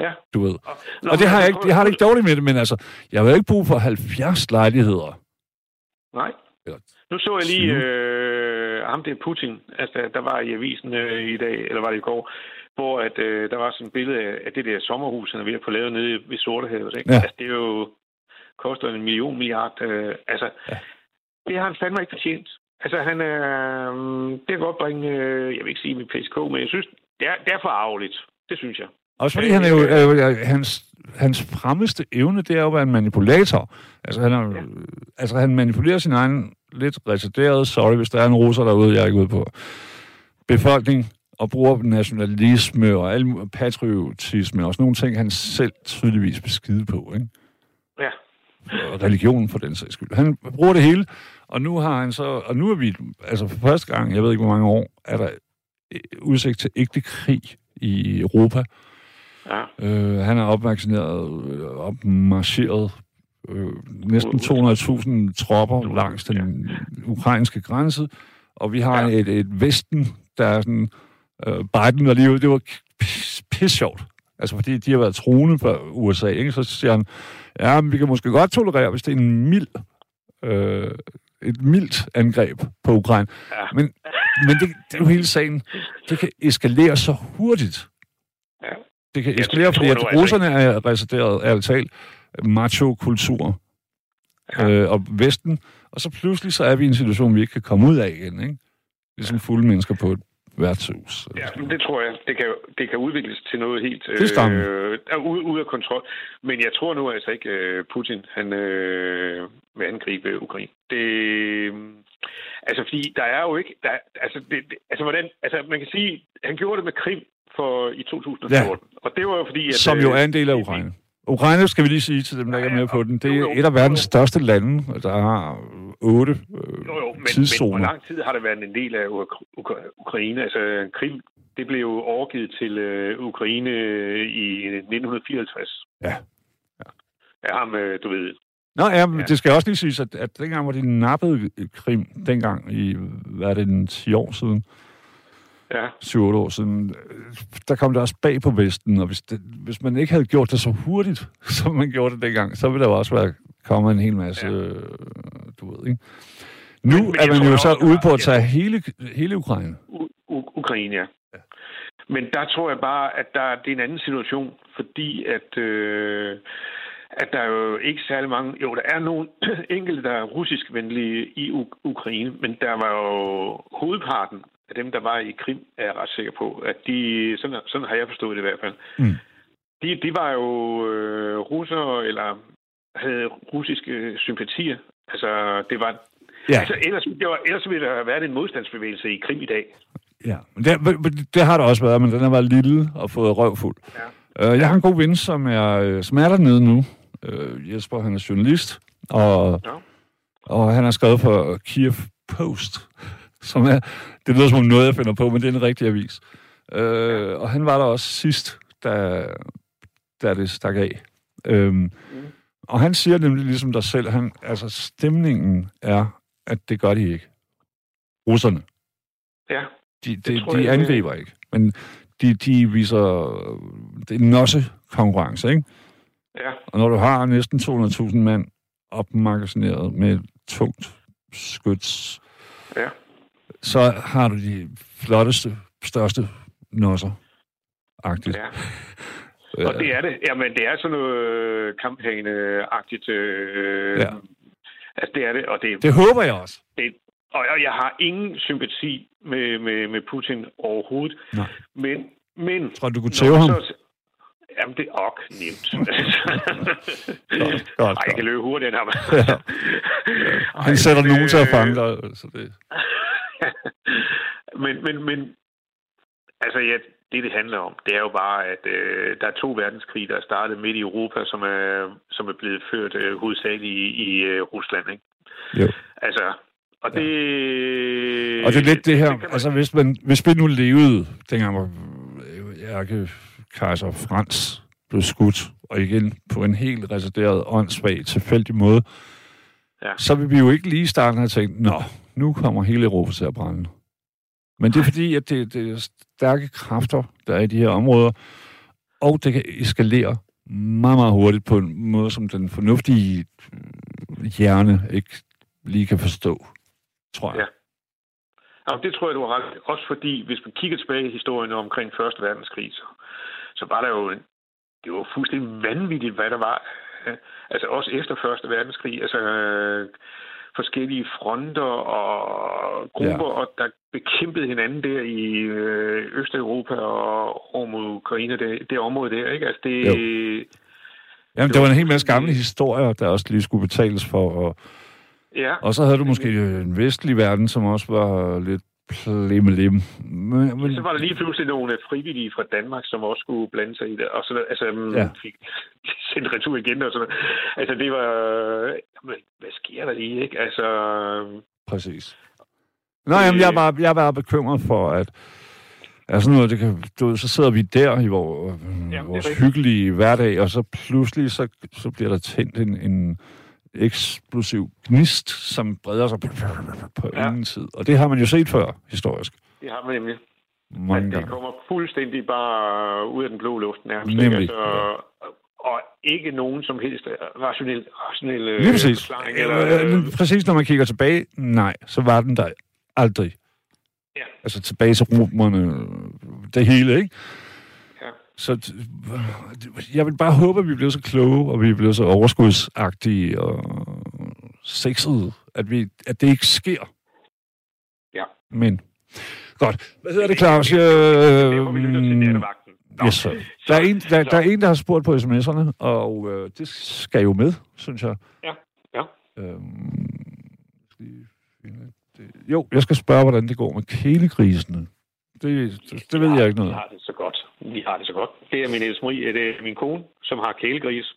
ja. Du ved. Nå, og det har jeg, ikke, jeg har det ikke dårligt med det, men altså, jeg har jo ikke brug for 70 lejligheder. Nej. Eller Nu så jeg lige 20. øh, ham der Putin, altså der var i avisen øh, i dag, eller var det i går, hvor at, øh, der var sådan et billede af, af det der sommerhus, han er ved at få lavet nede ved Sortehavet. Ikke? Ja. Altså, det er jo koster en million milliard. Øh, altså, Ja. det har han fandme ikke fortjent. Altså, han er... Øh, det kan godt bringe... Øh, jeg vil ikke sige mit PSK, men jeg synes, det er, det er for arveligt. Det synes jeg. Også fordi han er jo, øh, hans, hans fremmeste evne, det er jo at være en manipulator. Altså han, er, ja. Altså, han manipulerer sin egen lidt retarderede, sorry, hvis der er en russer derude, jeg er ikke ude på, befolkning, og bruger nationalisme og al patriotisme, og sådan nogle ting, han selv tydeligvis beskide på, ikke? Ja. og religion for den sags skyld. Han bruger det hele, og nu har han så, og nu er vi, altså for første gang, jeg ved ikke hvor mange år, er der udsigt til ægte krig i Europa. Ja. Øh, han er opvaccineret, øh, opmarcheret øh, næsten 200.000 tropper langs den ukrainske grænse, og vi har Ja. et, et Vesten, der er sådan, øh, Biden var lige, det var pis, pis sjovt. Altså fordi de har været troende for USA, ikke? så siger han, ja, men vi kan måske godt tolerere, hvis det er en mild, øh, et mildt angreb på Ukraine. Ja. Men, men det, det er jo hele sagen. Det kan eskalere så hurtigt. Ja. det kan eskalere, fordi at russerne er resideret, ærligt talt, macho-kultur ja. øh, og Vesten, og så pludselig så er vi i en situation, vi ikke kan komme ud af igen, ikke? Ligesom fulde mennesker på et værtshus. Ja, men det tror jeg. Det kan, det kan udvikles til noget helt øh, ude, ude af kontrol. Men jeg tror nu altså ikke, øh, Putin han øh, vil angribe Ukraine. Det, altså, fordi der er jo ikke... Der, altså, det, det, altså, hvordan, altså, man kan sige, han gjorde det med Krim for i 2014. Ja. Og det var jo fordi... At, Som jo er en del af Ukraine. Ukraine, skal vi lige sige til dem, der ikke er med på den, det er et af verdens største lande, der har otte øh, jo, jo, men, tidszoner. Men hvor lang tid har det været en del af Ukraine? Altså, Krim, det blev jo overgivet til uh, Ukraine i 1954. Ja. ja. Ja, ham, du ved... Nå ja, men ja. det skal også lige siges, at, at dengang, hvor de nappede Krim, dengang i, hvad er det, en 10 år siden, ja. 7-8 år siden, der kom det også bag på Vesten, og hvis, det, hvis man ikke havde gjort det så hurtigt, som man gjorde det dengang, så ville der også være kommet en hel masse, ja. du ved, ikke? Nu men, men er man jo så ude på at tage ja. hele, hele Ukraine. U- Ukraine, ja. ja. Men der tror jeg bare, at der, det er en anden situation, fordi at, øh, at der er jo ikke særlig mange... Jo, der er nogle enkelte, der er russiskvenlige i U- Ukraine, men der var jo hovedparten af dem, der var i Krim, er jeg ret sikker på, at de, sådan, sådan har jeg forstået det i hvert fald, mm. de, de var jo øh, russere, eller havde russiske sympatier. Altså, det var... Ja. Altså, ellers, det var, ellers ville der have været en modstandsbevægelse i Krim i dag. Ja, det, det har der også været, men den har været lille og fået røvfuld. Ja. Uh, jeg har en god ven, som er, som er dernede nu. Uh, Jesper, han er journalist, og, ja. og han har skrevet for Kiev Post som er, det lyder som noget, jeg finder på, men det er en rigtig avis. Øh, og han var der også sidst, da, da det stak af. Øhm, mm. Og han siger nemlig ligesom dig selv, han, altså stemningen er, at det gør de ikke. Russerne. Ja. De, de, de angriber ikke, men de, de viser, det er en konkurrence, ikke? Ja. Og når du har næsten 200.000 mand opmagasineret med tungt skyts, ja så har du de flotteste, største nosser. Agtigt. Ja. Og det er det. Jamen, det er sådan noget kampagne-agtigt. Øh, ja. Altså, det er det. Og det, det håber jeg også. Det, og jeg har ingen sympati med, med, med Putin overhovedet. Nej. Men, men... Tror du, du kunne tæve ham? Så, jamen, det er ok nemt. godt, godt, Ej, jeg kan løbe hurtigt, end ham. ja. Han sætter Ej, nogen til at fange dig. Så det... men, men, men altså ja, det, det handler om, det er jo bare, at øh, der er to verdenskrige, der er startet midt i Europa, som er, som er blevet ført øh, hovedsageligt i, i øh, Rusland, ikke? Jo. Altså, og det... Ja. Og det er lidt det her, det man... altså hvis, man, hvis vi nu levede, dengang hvor Ærke Kaiser Frans blev skudt, og igen på en helt resideret, åndssvag, tilfældig måde, ja. så vil vi jo ikke lige starte have tænkt, nå, nu kommer hele Europa til at brænde. Men det er fordi, at det, det er stærke kræfter, der er i de her områder, og det kan eskalere meget, meget hurtigt på en måde, som den fornuftige hjerne ikke lige kan forstå, tror jeg. Ja. Ja, det tror jeg, du har ret. Også fordi, hvis man kigger tilbage i historien omkring Første Verdenskrig, så, så var der jo det var fuldstændig vanvittigt, hvad der var. Altså også efter Første Verdenskrig. Altså forskellige fronter og grupper, ja. og der bekæmpede hinanden der i øh, Østeuropa og over mod Ukraine, det, det område der, ikke? Altså det... Jo. Jamen, det var en hel masse gamle historier, der også lige skulle betales for, og, ja. og så havde du måske en vestlig verden, som også var lidt Limmelim. Men, men... Så var der lige pludselig nogle frivillige fra Danmark, som også skulle blande sig i det. Og så altså, mm, ja. fik sendt retur igen og sådan Altså, det var... Hvad sker der lige, ikke? Altså... Præcis. Nej, jamen, jeg bare, jeg bare bekymret for, at Altså noget, det kan, du, så sidder vi der i vores, Jamen, vores hyggelige hverdag, og så pludselig så, så bliver der tændt en, en, eksplosiv gnist, som breder sig på ja. ingen tid. Og det har man jo set før, historisk. Det har man nemlig. Mange det kommer fuldstændig bare ud af den blå luft nærmest. Nemlig, altså, ja. Og ikke nogen som helst rationel, rationel Lige præcis. forklaring. Eller, øh, præcis, når man kigger tilbage, nej, så var den der aldrig. Ja. Altså tilbage til romerne, det hele, ikke? Så jeg vil bare håbe, at vi bliver så kloge, og vi bliver så overskudsagtige og sexede, at, vi, at det ikke sker. Ja. Men, godt. Hvad hedder det, Claus? Jeg. Nå, Yes, sir. Der, er en, der, der er en, der har spurgt på sms'erne, og øh, det skal jo med, synes jeg. Ja, ja. Øhm, det. Jo, jeg skal spørge, hvordan det går med kælegrisene. Det, det, det ved jeg ikke noget om. har det så godt. Vi har det så godt. Det er min Else Marie, det er min kone, som har kælegris.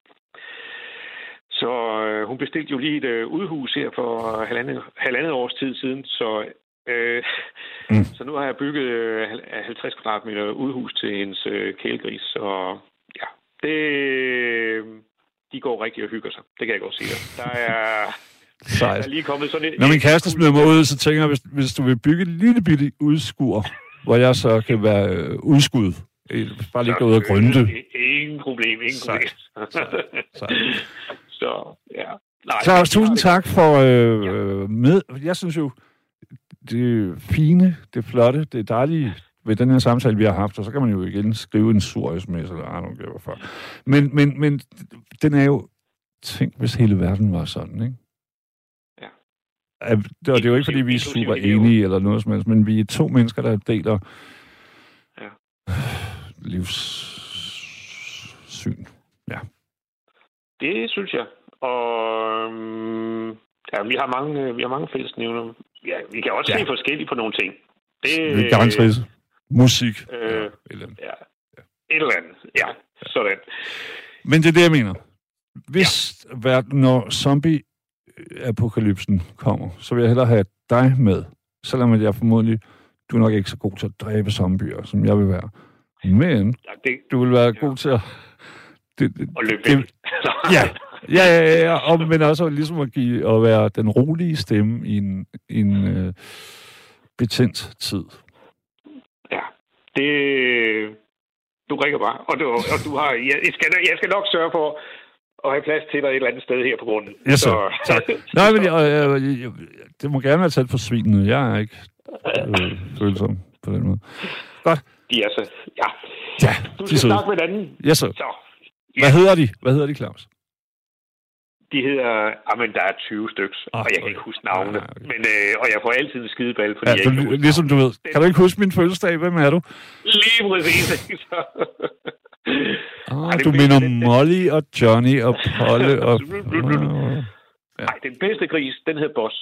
Så øh, hun bestilte jo lige et øh, udhus her for halvandet, halvandet års tid siden, så, øh, Mm. så nu har jeg bygget øh, hal- 50 kvadratmeter udhus til hendes øh, kælegris, og ja, det, de går rigtig og hygger sig. Det kan jeg godt sige dig. Der er, der Sejt. er lige kommet sådan et... Når min kæreste smider mig ud, så tænker jeg, hvis, hvis du vil bygge et lille bitte udskur, hvor jeg så kan være øh, udskud. Øh, Bare ligge derude og grønte. Ingen problem, ingen problem. Sejt. Så, ja. Nej, Claus, tusind tak for øh, øh, med. Jeg synes jo, det fine, det flotte, det dejlige ved den her samtale, vi har haft, og så kan man jo igen skrive en sur sms, eller I don't give a. Men, men, men den er jo, tænk hvis hele verden var sådan, ikke? Ja. Det, og det er jo ikke, fordi vi er super enige eller noget som helst, men vi er to mennesker, der deler Ja. Livssyn. Det synes jeg. Og øhm, ja, vi har mange, vi har mange fællesnævner. Ja, vi kan også Ja. ja. se forskelligt på nogle ting. Det, Det er garanteret musik. Øh, ja, et eller andet. Ja. Et eller andet. Ja, sådan. Men det er det, jeg mener. Hvis ja. verden, når zombie-apokalypsen kommer, så vil jeg hellere have dig med, selvom jeg formodentlig, du er nok ikke så god til at dræbe zombier, som jeg vil være. Men Ja, det, du vil være ja. god til at... Det, det, og løbe det-. Ja, ja, ja, ja, ja. Og, men også ligesom at, give, at være den rolige stemme i en, en øh, betændt tid. ja. Det, du ringer bare, og du, og du har, jeg, jeg, skal, jeg skal nok sørge for at have plads til dig et eller andet sted her på grunden. Yes, sir. Tak. Nej, men jeg, jeg, jeg, jeg, det må gerne være tæt på svinet. Jeg er ikke øh, følsom på den måde. De er så, ja. Ja, Du skal søde. snakke med den anden. Yes, sir. Så, Hvad hedder de? Hvad hedder de, Claus? de hedder, jamen der er 20 stykker, Ah, og jeg kan ikke huske navnene. Ah, okay. Men, øh, og jeg får altid en skideball, fordi Ja, jeg ikke kan ligesom du ved. Kan du ikke huske min fødselsdag? Hvem er du? Lige præcis. Så- Ah, Ej, du minder Molly og Johnny og Polle og... Nej, den bedste gris, den hedder Boss.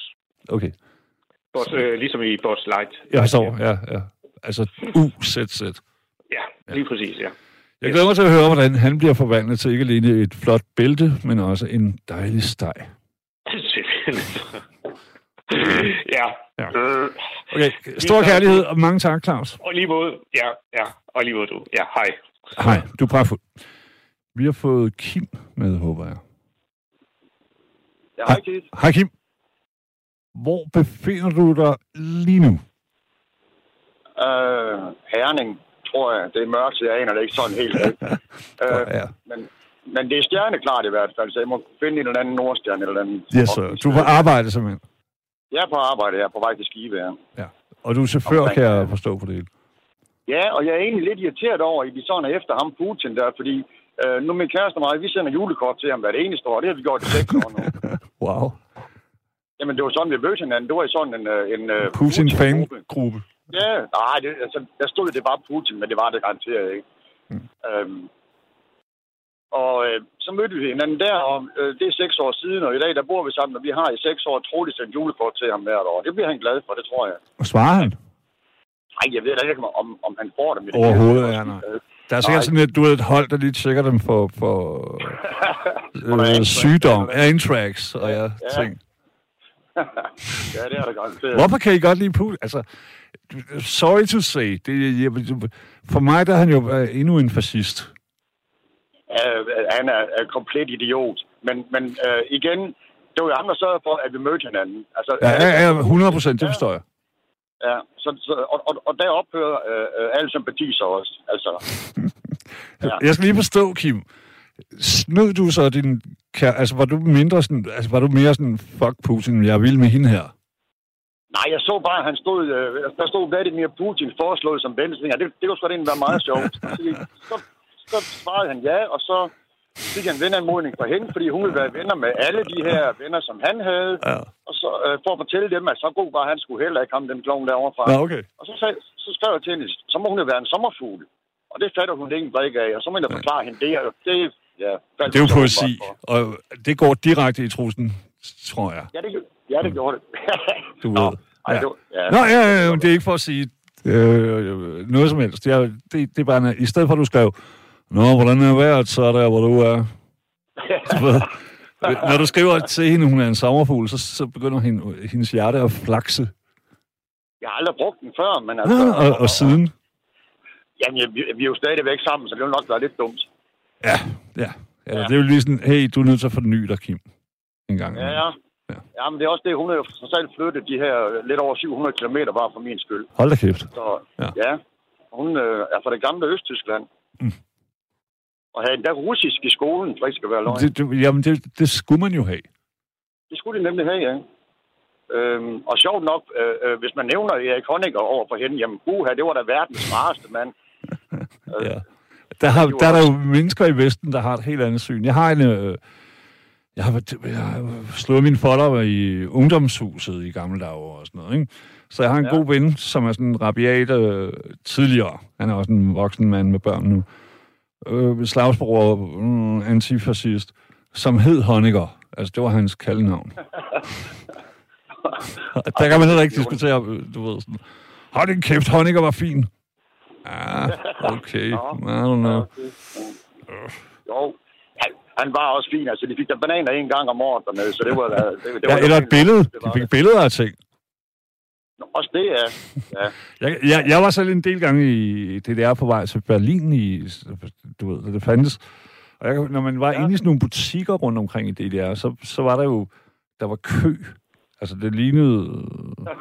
Okay, Boss øh, ligesom i Boss Light. jeg forstår. Ja, ja. Altså UZZ. Ja, lige præcis, ja. Jeg glæder mig til at høre, hvordan han bliver forvandlet til ikke alene et flot bælte, men også en dejlig steg. Ja. Ja. Øh, Okay, stor kærlighed og mange tak, Claus. og lige måde, ja, ja, og lige måde du. Ja, hej. Hej, du er pragtfuld. Vi har fået Kim med, håber jeg. Ja, hej, Keith. Hej Kim. Hvor befinder du dig lige nu? Øh, Herning, tror jeg. Det er mørkt, så jeg aner det ikke sådan helt. øh, ja. men, men det er stjerneklart i hvert fald, så jeg må finde en eller anden nordstjerne. Eller anden Yes, sir. Du på arbejde simpelthen. Jeg er på arbejde, jeg er på vej til Skive, ja. Ja. Og du er chauffør, Omkring, kan jeg forstå på det. Ja, og jeg er egentlig lidt irriteret over, at de sådan er efter ham Putin der, fordi øh, nu min kæreste og mig, vi sender julekort til ham hver det eneste år. Det har vi gjort i seks år nu. Wow. Jamen, det var sådan, vi mødte hinanden. Det var i sådan en... øh, en øh, Putin Putin-gruppe. fangruppe. Ja, nej, det, altså, der stod, det var Putin, men det var det garanteret ikke. Mm. Øhm, og øh, så mødte vi hinanden der, og øh, det er seks år siden, og i dag der bor vi sammen, og vi har i seks år troligt sendt julekort til ham hvert år. Det bliver han glad for, det tror jeg. Og svarer han? Nej, jeg ved da ikke, om, om han får det Overhovedet, ja, nej. sige. Der er sikkert Nej. sådan et, du ved, et hold, der lige tjekker dem for, for øh, sygdom, anthrax og ja, Ja. ting. ja, det er det garanteret. Hvorfor kan I godt lide Putin? Altså, sorry to say, det, jeg, for mig der er han jo øh, endnu en fascist. Øh, han er, er komplet idiot. Men, men øh, igen, det var jo ham, der sørgede for, at vi mødte hinanden. Altså, Ja, ja, ja 100 procent, det forstår jeg. Ja, så, så, og, og, og der ophører øh, øh, al sympati så også. Altså, Ja. Jeg skal lige forstå, Kim. Snød du så din. Altså, var du mindre sådan... Altså, var du mere sådan, fuck Putin, jeg vil med hende her? Nej, jeg så bare, at han stod, øh, der stod Vladimir Putin foreslået som venstring, det, det kunne sgu da egentlig være meget sjovt. Så, så, så svarede han ja, og så fik han venanmodning fra hende, fordi hun ville være venner med alle de her venner, som han havde. Ja. Og så øh, for at fortælle dem, at så god var han skulle heller ikke ham, den klovn derovre fra. Ja, okay. Og så, sag, så skrev jeg til hende, så må hun jo være en sommerfugl. Og det fatter hun ikke en brik af, og så må jeg forklare hende det. Og det, ja, faldt Det er jo poesi, og det går direkte i trusen, tror jeg. Ja, det, ja, det gjorde det. Du Nå, ved. Ej, Ja. var- ja. Nå, ja, ja, ja, det er ikke for at sige øh, noget som helst. Det er, det, det er bare, i stedet for at du skrev, Nå, hvordan er vejret så der, hvor du er? Du ved, Når du skriver til hende, hun er en sommerfugl, så, så begynder hende, hendes hjerte at flakse. Jeg har aldrig brugt den før, men Ja, altså... og, og siden. Jamen, vi, vi er jo stadigvæk sammen, så det vil nok være lidt dumt. Ja, ja. Eller, Ja. Det er jo lige sådan, hey, du er nødt til at forny dig, Kim. En gang. Ja, ja. Ja. Ja, men det er også det, hun har jo selv flyttet de her lidt over 700 km bare for min skyld. Hold da kæft. Så Ja. ja, hun øh, er fra det gamle Østtyskland. Mm. Og havde endda russisk i skolen, for ikke skal være løgn. Det, det, jamen, det, det skulle man jo have. Det skulle de nemlig have, ja. Øhm, og sjovt nok, øh, øh, hvis man nævner Erik Honecker over for hende, jamen uha, det var da verdens rareste mand. Ja. Der, har, var der er der jo mennesker i Vesten, der har et helt andet syn. Jeg har en... Øh, jeg har, jeg har slået min folder i ungdomshuset i gamle dage og sådan noget, ikke? Så jeg har en ja. God ven, som er sådan en rabiat øh, tidligere. Han er også en voksen mand med børn nu. Øh, slagsbror, mm, antifascist, som hed Honecker. Altså, det var hans kaldnavn. der kan man heller ikke diskutere, øh, du ved sådan, hold din kæft, Honecker var fin. Ah, okay. I don't know. Jo, han, var også fin. Altså, de fik der bananer en gang om året dernede, så det var. Det, det Ja, var eller et billede. Det De fik det. billeder af ting. Nå, Også det, ja. ja. Jeg, jeg, jeg var selv en del gange i DDR på vej til Berlin, i, du ved, det fandtes. Og jeg, når man var ja. Ja. inde i sådan nogle butikker rundt omkring i DDR, så, så var der jo, der var kø. Altså, det lignede...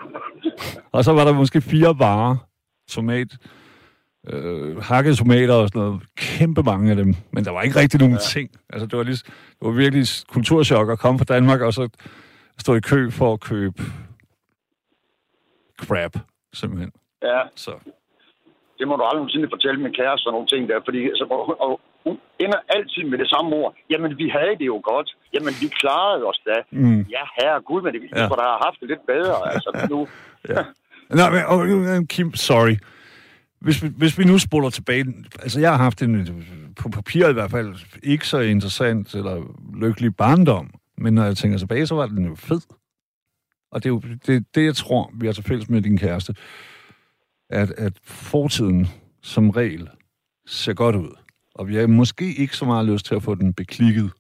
Og så var der måske fire varer. Tomat, øh, hakkede tomater og sådan noget. Kæmpe mange af dem. Men der var ikke rigtig nogen ja. ting. Altså, det var, lige, det var virkelig kulturschok at komme fra Danmark, og så stå i kø for at købe crap, simpelthen. ja, Så. det må du aldrig nogensinde fortælle min kæreste og nogle ting der, fordi altså, og, og, hun ender altid med det samme ord. Jamen, vi havde det jo godt. Jamen, vi klarede os da. Mm. Ja, herre Gud, men vi Ja. skulle da have haft det lidt bedre. Altså, nu, Ja. Nå, men, og, øh, Kim, sorry. Hvis vi, hvis vi nu spoler tilbage... Altså, jeg har haft en, på papir i hvert fald, ikke så interessant eller lykkelig barndom. Men når jeg tænker tilbage, så var den jo fed. Og det er jo det, det jeg tror, vi har til fælles med din kæreste. At, at fortiden som regel ser godt ud. Og vi har måske ikke så meget lyst til at få den beklikket.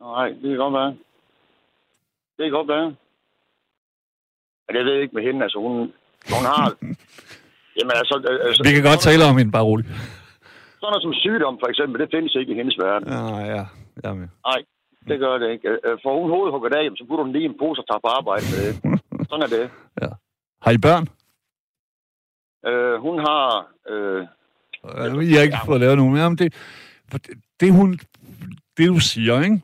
nej, det kan godt være. Det kan godt være. Men jeg ved ikke med hende, altså hun, hun har... Jamen altså, altså Vi kan godt tale om hende, bare roligt. sådan noget som sygdom for eksempel, det findes ikke i hendes verden. Ah, ja, er med. Nej, det gør det ikke. Øh, For hun hovedet hugger af, så putter hun lige en pose og tager på arbejde med det. Sådan er det. Har I børn? Øh, hun har... Øh, Jeg har ikke fået lavet nogen. Det, for det, det, hun, det, du siger, ikke?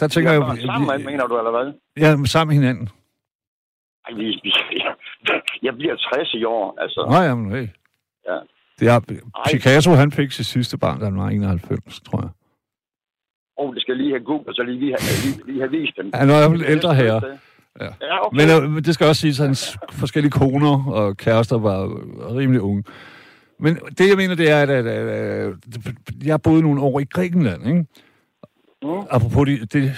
Der tænker jeg... jeg sammen, mener du, eller hvad? Ja, sammen med hinanden. Ej, vi, vi, jeg bliver 60 i år, altså. Nå, jamen, hey. Ja. Det er, Picasso, han fik sit sidste barn, da han var 91, tror jeg. Åh, oh, det skal lige have googlet, så lige, lige, lige, lige have vist den. Han var ældre herre. Ja. Ja, okay. Men øh, det skal også siges, at hans forskellige koner og kærester var rimelig unge. Men det, jeg mener, det er, at, at, at, at jeg boet nogle år i Grækenland, ikke? Mm. Apropos det, det,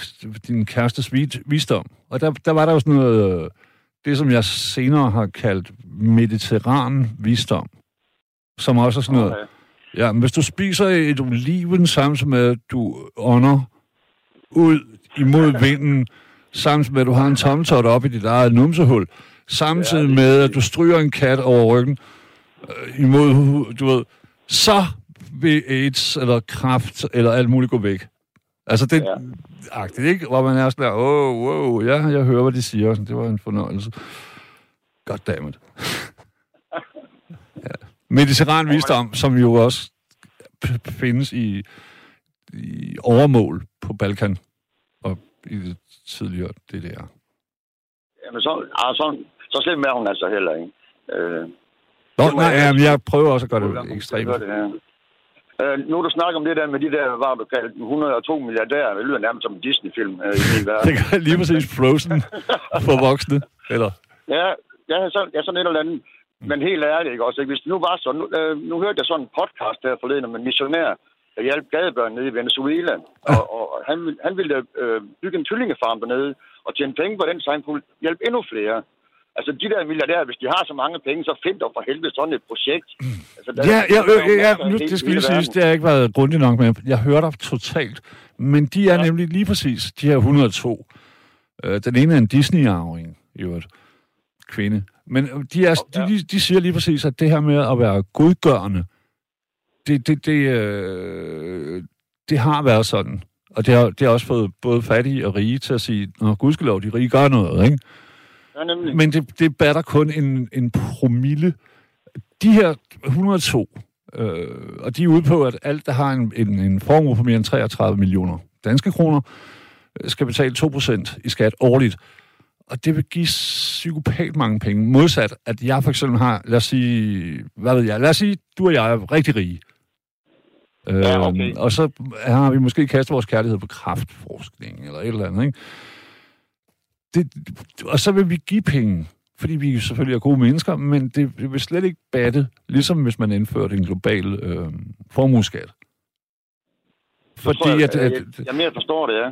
din kærestes vis- visdom. Og der, der var der jo sådan noget, øh, det som jeg senere har kaldt mediterran visdom. Som også er sådan noget, Okay. Ja, men hvis du spiser et oliven samtidig med, at du ånder ud imod vinden, samtidig med, at du har en tommeltot op i dit eget numsehul, samtidig med, at du stryger en kat over ryggen øh, imod, du ved, så vil AIDS eller kræft eller alt muligt gå væk. Altså det Ja. ja. agtigt, ikke? Hvor man er sådan der, oh, wow, ja, jeg hører, hvad de siger. Det var en fornøjelse. Goddammit. ja. Mediterran visdom, som jo også findes i, i overmål på Balkan og i det tidligere DDR. Jamen, så, ah, så, slemt er hun altså heller ikke. Øh, Nå, nej, jeg- jamen, jeg prøver også at gøre det ekstremt. det her. Uh, nu du snakker om det der med de der, hvad du kaldt 102 milliardærer, det lyder nærmest som en Disney-film uh, i min verden. Det gør lige præcis Frozen for voksne, eller? Ja, ja, så, ja, sådan et eller andet. Men helt ærligt, ikke også? Ikke? Hvis det nu var sådan, nu, øh, nu hørte jeg sådan en podcast her forleden om en missionær, der hjalp gadebørn nede i Venezuela, og, og han, han ville øh, bygge en kyllingefarm dernede, og tjene penge på den, så han kunne hjælpe endnu flere. Altså, de der milliardærer, hvis de har så mange penge, så find dog for helvede sådan et projekt. Altså, der, Ja, ja, øh, ja, nu, det skal lige siges, verden. det har jeg ikke været grundig nok med. Jeg hører dig totalt. Men de er ja. Nemlig lige præcis, de her 102. Øh, den ene er en Disney-arving, i øvrigt. Kvinde. Men øh, de, er, de, Ja. de, de siger lige præcis, at det her med at være godgørende, det, det, det, øh, det har været sådan. Og det har, det har også fået både fattige og rige til at sige, Nå, gudskelov, de rige gør noget, ikke? Ja, nemlig. Men det, det batter kun en, en promille. De her 102, øh, og de er ude på, at alt, der har en, en, en formue på mere end 33 millioner danske kroner, øh, skal betale 2% i skat årligt. Og det vil give psykopat mange penge. Modsat, at jeg for eksempel har, lad os sige, hvad ved jeg, lad os sige, du og jeg er rigtig rige. Ja, okay. Øhm, og så har vi måske kastet vores kærlighed på kraftforskning eller et eller andet, ikke? Det, og så vil vi give penge, fordi vi selvfølgelig er gode mennesker, men det, det vil slet ikke batte, ligesom hvis man indførte en global øh, formueskat. Tror jeg, at, at, jeg, jeg mere forstår det, ja.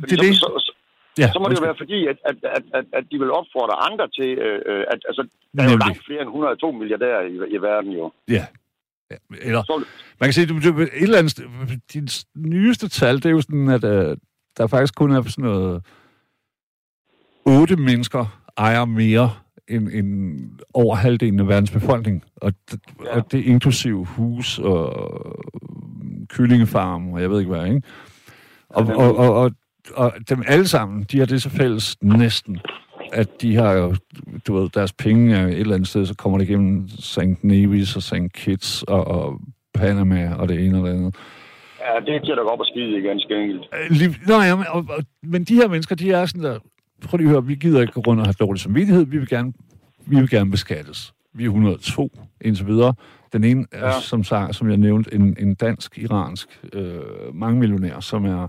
Fordi det det. Så, så, så, Ja, så må det jo være fordi, at, at, at, at, at de vil opfordre andre til, øh, øh, at altså, der er jo langt flere end 102 milliardærer i, i verden jo. Ja. ja. Eller, man kan sige, du, et eller andet, s- nyeste tal, det er jo sådan, at øh, der faktisk kun er sådan noget, otte mennesker ejer mere end, end over halvdelen af verdens befolkning. Og, d- ja. Og det er inklusiv hus og kyllingefarm, og jeg ved ikke hvad, ikke? Og, Ja, og, og, og, og dem alle sammen, de har det så fælles næsten, at de har jo, du ved, deres penge er et eller andet sted, så kommer det igennem St. Nevis og St. Kitts og, og Panama og det ene og det andet. ja, det er til at gå op og skide igen, enkelt. Øh, Lige, nå, ja, men, og, og, men de her mennesker, de er sådan der, prøv lige at høre, vi gider ikke gå rundt og have dårlig samvittighed, vi vil gerne, vi vil gerne beskattes. Vi er 102, indtil videre. Den ene er, ja. Som, sagt, som jeg nævnte, en, en dansk-iransk øh, mange millionær, som er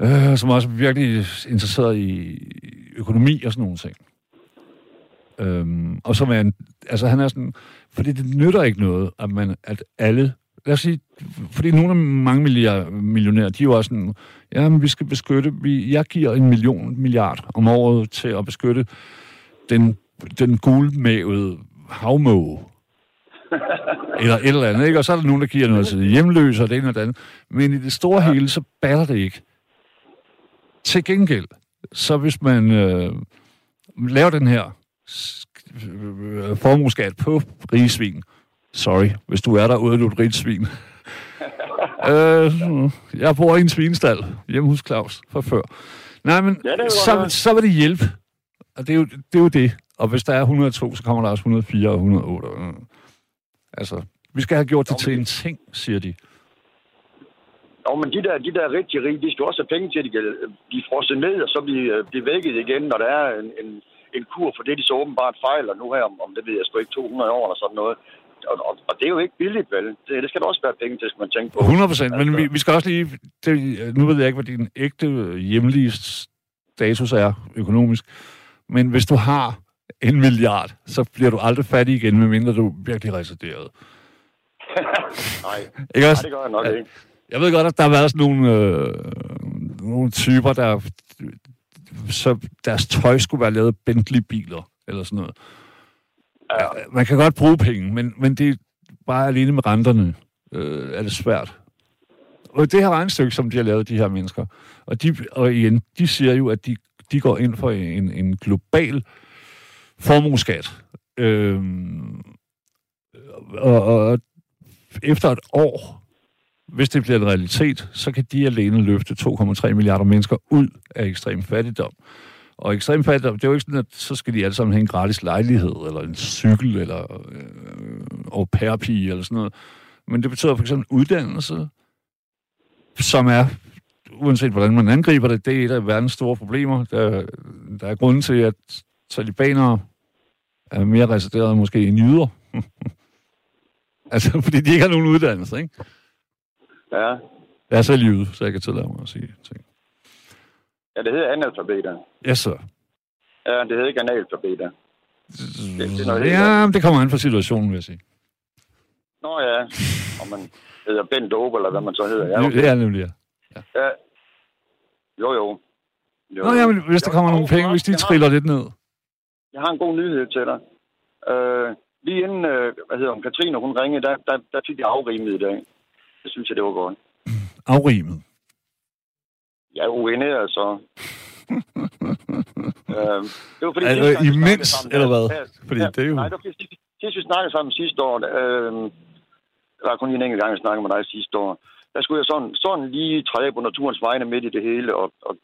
øh, som også er virkelig interesseret i økonomi og sådan nogle ting. Øhm, og som er en, altså han er sådan, fordi det nytter ikke noget, at man, at alle, lad os sige, fordi nogle af mange milliard, millionærer, de er jo også sådan, ja, men vi skal beskytte, vi, jeg giver en million milliard om året til at beskytte den, den gulmævede havmåge. eller et eller andet, ikke? Og så er der nogen, der giver noget til hjemløse og det ene og det andet. Men i det store hele, så batter det ikke. Til gengæld, så hvis man øh, laver den her øh, formueskat på rigesvin, sorry, hvis du er derude, du er et rigt svin. øh, jeg bor i en svinestald hjemme hos Claus fra før. Nej, men Ja, så, så vil det hjælpe. Og det er, jo, det er jo det. Og hvis der er 102, så kommer der også 104 og 108. Øh, Altså, vi skal have gjort det Nå, til en ting, siger de. Jo, men de der, de der rigtig rige, de skal også have penge til, at de kan blive frosset ned, og så blive, øh, blive vækket igen, når der er en, en, en kur for det, de så åbenbart fejler nu her, om, om det ved jeg sgu ikke, 200 år eller sådan noget. Og, og, og det er jo ikke billigt, vel? Det, det skal der også være penge til, skal man tænke på. 100 procent, men Altså- vi, vi skal også lige... Det, nu ved jeg ikke, hvad din ægte hjemlige status er økonomisk, men hvis du har en milliard, så bliver du aldrig fattig igen, medmindre du virkelig reserveret. Nej, Ikke nej, også? det gør jeg nok Ja. ikke. Jeg ved godt, at der har været sådan nogle, øh, nogle typer, der så deres tøj skulle være lavet Bentley-biler, eller sådan noget. Ja. Man kan godt bruge penge, men, men det er bare alene med renterne, øh, er det svært. Og det her regnestykke, som de har lavet, de her mennesker, og, de, og igen, de siger jo, at de, de går ind for en, en global formueskat. Øhm, og, og efter et år, hvis det bliver en realitet, så kan de alene løfte 2,3 milliarder mennesker ud af ekstrem fattigdom. Og ekstrem fattigdom, det er jo ikke sådan, at så skal de alle sammen have en gratis lejlighed, eller en cykel, eller øh, au pair eller sådan noget. Men det betyder for eksempel uddannelse, som er, uanset hvordan man angriber det, det er et af verdens store problemer. Der, der er grunden til, at talibanere er mere reserverede måske end jyder. Altså, fordi de ikke har nogen uddannelse, ikke? Ja. Jeg er selv jyde, så jeg kan tillade mig at sige ting. Ja, det hedder analfabeter. Ja, så. Ja, det hedder ikke analfabeter. Det- det er helt Ja, men det kommer an på situationen, vil jeg sige. Nå ja, og man hedder Bent Dobe, eller hvad man så hedder. Ja, okay. det er nemlig, ja. ja. Jo, jo. jo Nå, ja, men hvis der Jo, kommer og nogle penge, hvis de jeg har- triller lidt ned. Jeg har en god nyhed til dig. Øh, lige inden, øh, hvad hedder hun, Katrine, hun ringede, der, der, der fik jeg afrimet i dag. Det synes jeg, det var godt. Afrimet. Jeg er ueneret, så. øh, det var fordi... Altså, sidste imens, sammen, eller hvad? Ja, Fordi ja, det er jo- Nej, det var fordi sidst, sidst vi snakkede sammen sidste år, øh, der var kun lige en enkelt gang, jeg snakkede med dig sidste år. Der skulle jeg sådan, sådan lige træde på naturens vegne midt i det hele, og, og,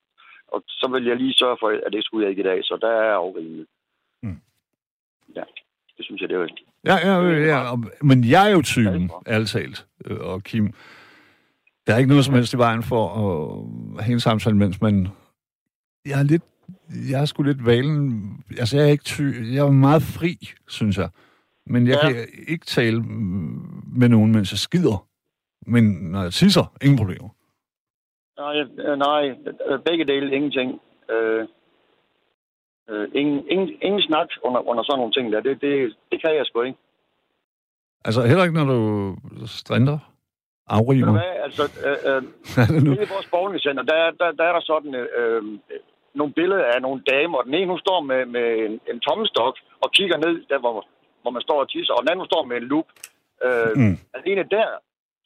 og så vil jeg lige sørge for, at det skulle jeg ikke i dag, så der er jeg afrimet. Mm. Ja, det synes jeg, det var Ja, ja, ja, ja. og- Men jeg er jo typen, ærligt talt, øh, og Kim. Der er ikke noget som helst i vejen for at have en samtale, mens man... Jeg er lidt... Jeg er sgu lidt valen... Altså, jeg er ikke ty... Jeg er meget fri, synes jeg. Men jeg Ja. kan ikke tale med nogen, mens jeg skider. Men når jeg tisser, ingen problemer. Nej, nej, begge dele, ingenting. Øh, øh, ingen, ingen, ingen snak under, under sådan nogle ting der. Det, det, det kan jeg sgu ikke. Altså, heller ikke, når du du afrimer. hvad, altså, øh, øh, Er i vores bowlingcenter, der, der, der er der sådan øh, øh, nogle billeder af nogle damer. Den ene, hun står med, med en, en tommestok og kigger ned, der hvor, hvor man står og tisser, og den anden, hun står med en lup. Øh, Mm. Alene der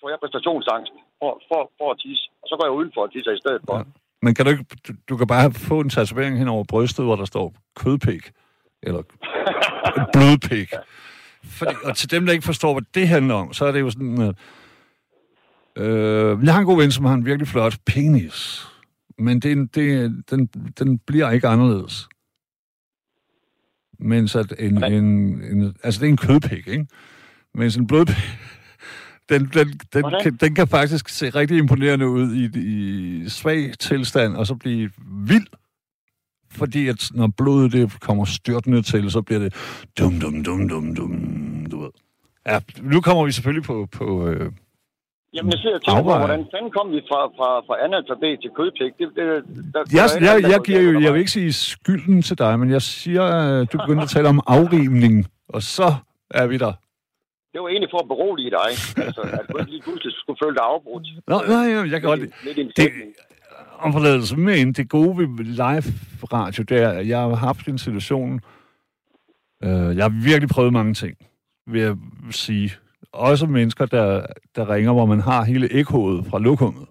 får jeg præstationsangst for, for, for at tisse, og så går jeg udenfor og tisser i stedet for. Ja. Men kan du ikke... Du, du kan bare få en tatovering hen over brystet, hvor der står kødpæk. Eller blodpæk. Fordi, og til dem, der ikke forstår, hvad det handler om, så er det jo sådan... Øh, jeg har en god ven, som har en virkelig flot penis. Men det, det, den, den bliver ikke anderledes. Mens at en, en, en... Altså, det er en kødpæk, ikke? Mens en blodpæk... Den, den, den, Hvordan? kan, den kan faktisk se rigtig imponerende ud i, i svag tilstand, og så blive vild. Fordi at når blodet det kommer styrtende til, så bliver det dum, dum, dum, dum, dum, du ved. Ja, nu kommer vi selvfølgelig på, på øh, Jamen, jeg sidder og tænker på, hvordan fanden kom vi fra, fra, fra analfabet til kødpæk? Det, det, der, jeg, der er jeg, jeg giver jo, jeg vil ikke sige skylden til dig, men jeg siger, øh, du begyndte at tale om afrimning, og så er vi der. Det var egentlig for at berolige dig. Altså, at du ikke lige pludselig skulle føle dig afbrudt. Nå, nej, jeg kan godt lide. i en Det, sætning. om forladelse, men det gode ved live radio, det er, at jeg har haft en situation, øh, jeg har virkelig prøvet mange ting, vil jeg sige. Også mennesker, der, der ringer, hvor man har hele ekkoet fra lokummet.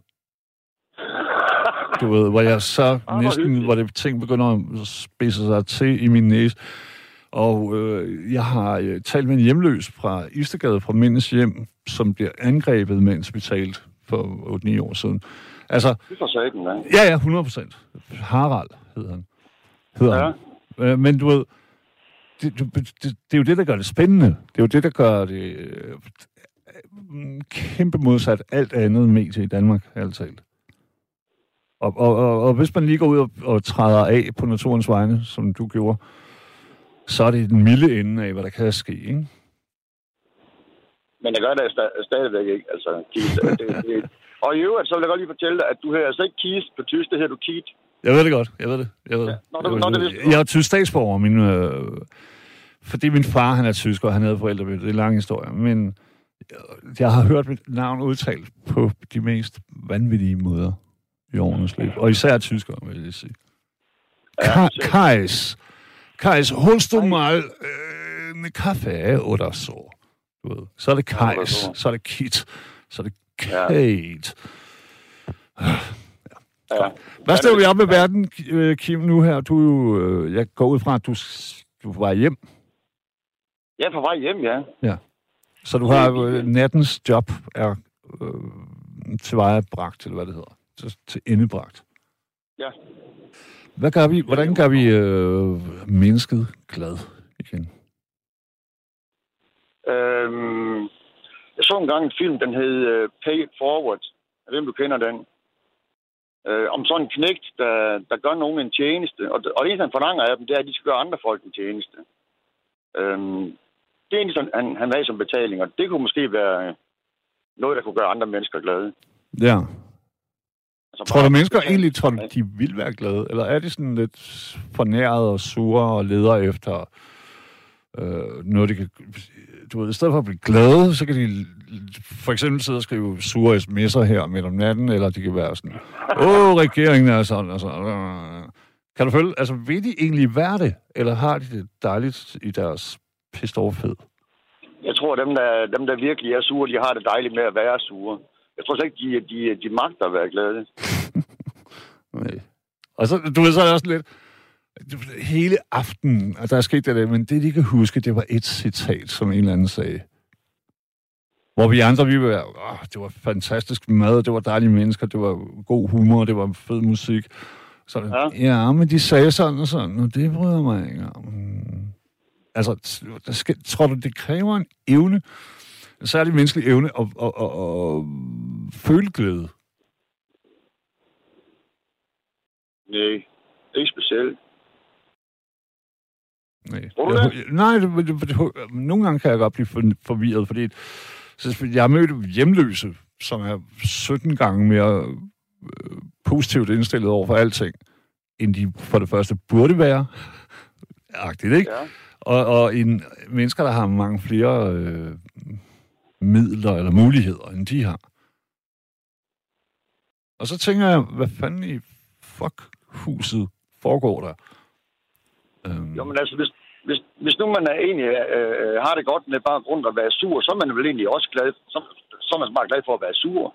Du ved, hvor jeg så hvor næsten, hvor det ting begynder at spidse sig til i min næse. Og øh, jeg har øh, talt med en hjemløs fra Istegade, fra Mindes Hjem, som bliver angrebet, mens vi talte for 8-9 år siden. Altså, Det er for satan, ja. Ja, ja, 100 procent. Harald hedder han. Hedder ja. han. Øh, men du ved, det, det, det, er jo det, der gør det spændende. Det er jo det, der gør det øh, mm, kæmpe modsat alt andet medie i Danmark, alt talt. Og, og, og, og hvis man lige går ud og, og træder af på naturens vegne, som du gjorde, så er det den milde ende af, hvad der kan ske, ikke? Men jeg gør det sta- stadigvæk ikke. Altså, Keith, det, det, det. Og i øvrigt, så vil jeg godt lige fortælle dig, at du hedder altså ikke Keith på tysk, det hedder du Keith. Jeg ved det godt, jeg ved det. Jeg, ved det. Ja, det. det vidste- jeg er tysk statsborger, min, øh, fordi min far han er tysk, og han havde forældre ved det. Det er en lang historie, men jeg, jeg har hørt mit navn udtalt på de mest vanvittige måder i årenes løb. Og især tyskere, vil jeg sige. Ka- Kajs. Kajs, holst du mal øh, en kaffe oder så? Du ved. Så er det Eller Kajs, så. er det Kit, så er det Ja. Kate. Ja. Hvad stiller vi op med verden, øh, Kim, nu her? Du, er øh, jeg går ud fra, at du, du var hjem, Jeg er på vej hjem, ja. så du har øh, nattens job er øh, tilvejebragt, eller hvad det hedder, til, til endebragt. Ja. Hvad gør vi, hvordan gør vi øh, mennesket glad igen? Øhm, jeg så engang en film, den hed uh, Pay It Forward. Jeg ved, om du kender den. Øh, om sådan en knægt, der, der gør nogen en tjeneste. Og, og det eneste, han forlanger af dem, det er, at de skal gøre andre folk en tjeneste. Øhm, det er sådan, han, han havde som betaling, og det kunne måske være noget, der kunne gøre andre mennesker glade. Ja. Altså, Tror du, mennesker egentlig, tror de vil være glade? Eller er de sådan lidt fornæret og sure og leder efter øh, noget, de kan... Du ved, i stedet for at blive glade, så kan de for eksempel sidde og skrive sure sms'er her midt om natten, eller de kan være sådan, åh, regeringen er sådan og sådan. Kan du følge, altså vil de egentlig være det, eller har de det dejligt i deres pissed off fed? Jeg tror, dem der, dem, der virkelig er sure, de har det dejligt med at være sure. Jeg tror slet ikke, de, de, de magter at være glade. Nej. Og så, du ved, så er også lidt... Hele aftenen, og der er sket det der, men det, de kan huske, det var et citat, som en eller anden sagde. Hvor vi andre, vi var, åh, det var fantastisk mad, det var dejlige mennesker, det var god humor, det var fed musik. Så, ja. Ja. men de sagde sådan og sådan, og det bryder mig ikke om. Altså, der skal, tror du, det kræver en evne, en særlig menneskelig evne, at, at, at, at føle glæde? Nej, ikke specielt. Nej, Tror du jeg, det? nej det, det, det, nogle gange kan jeg godt blive for, forvirret, fordi så, jeg har mødt hjemløse, som er 17 gange mere øh, positivt indstillet over for alting, end de for det første burde være. Agtigt, ikke? Ja. Og, og en, mennesker, der har mange flere øh, midler eller muligheder, end de har. Og så tænker jeg, hvad fanden i fuck huset foregår der? Øhm, Jo, men altså, hvis, hvis, hvis nu man er egentlig øh, øh har det godt med bare grund at være sur, så er man vel egentlig også glad, så, så er man bare glad for at være sur.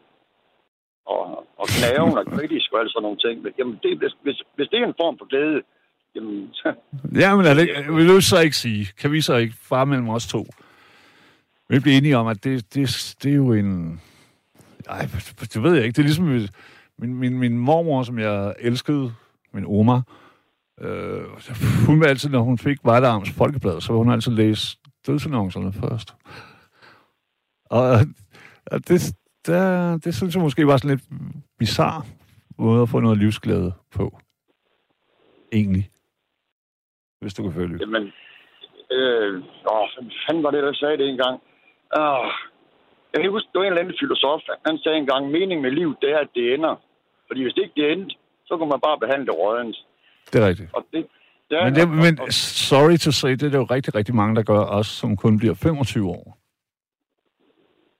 Og, og knaven og kritisk og alt sådan nogle ting. Men, jamen, det, hvis, hvis, hvis det er en form for glæde, jamen, så, Ja, men er det, vil du så ikke sige, kan vi så ikke, far mellem os to, vi bliver enige om, at det, det, det er jo en... Ej, det ved jeg ikke. Det er ligesom min, min, min mormor, som jeg elskede, min oma, øh, Øh, hun var altid, når hun fik Vejlearms Folkeblad, så hun altid læse dødsannoncerne først. Og, og det, der, det synes jeg måske var sådan lidt bizarre måde at få noget livsglæde på. Egentlig. Hvis du kan følge. jamen, øh, åh, hvad fanden var det, der sagde det engang? Åh, jeg kan huske, det var en eller anden filosof, han sagde engang, mening med livet, det er, at det ender. Fordi hvis det ikke det endte, så kunne man bare behandle det. Det er rigtigt. Og det, er, Men, det, men og- sorry to say, det er jo rigtig, rigtig mange, der gør os, som kun bliver 25 år.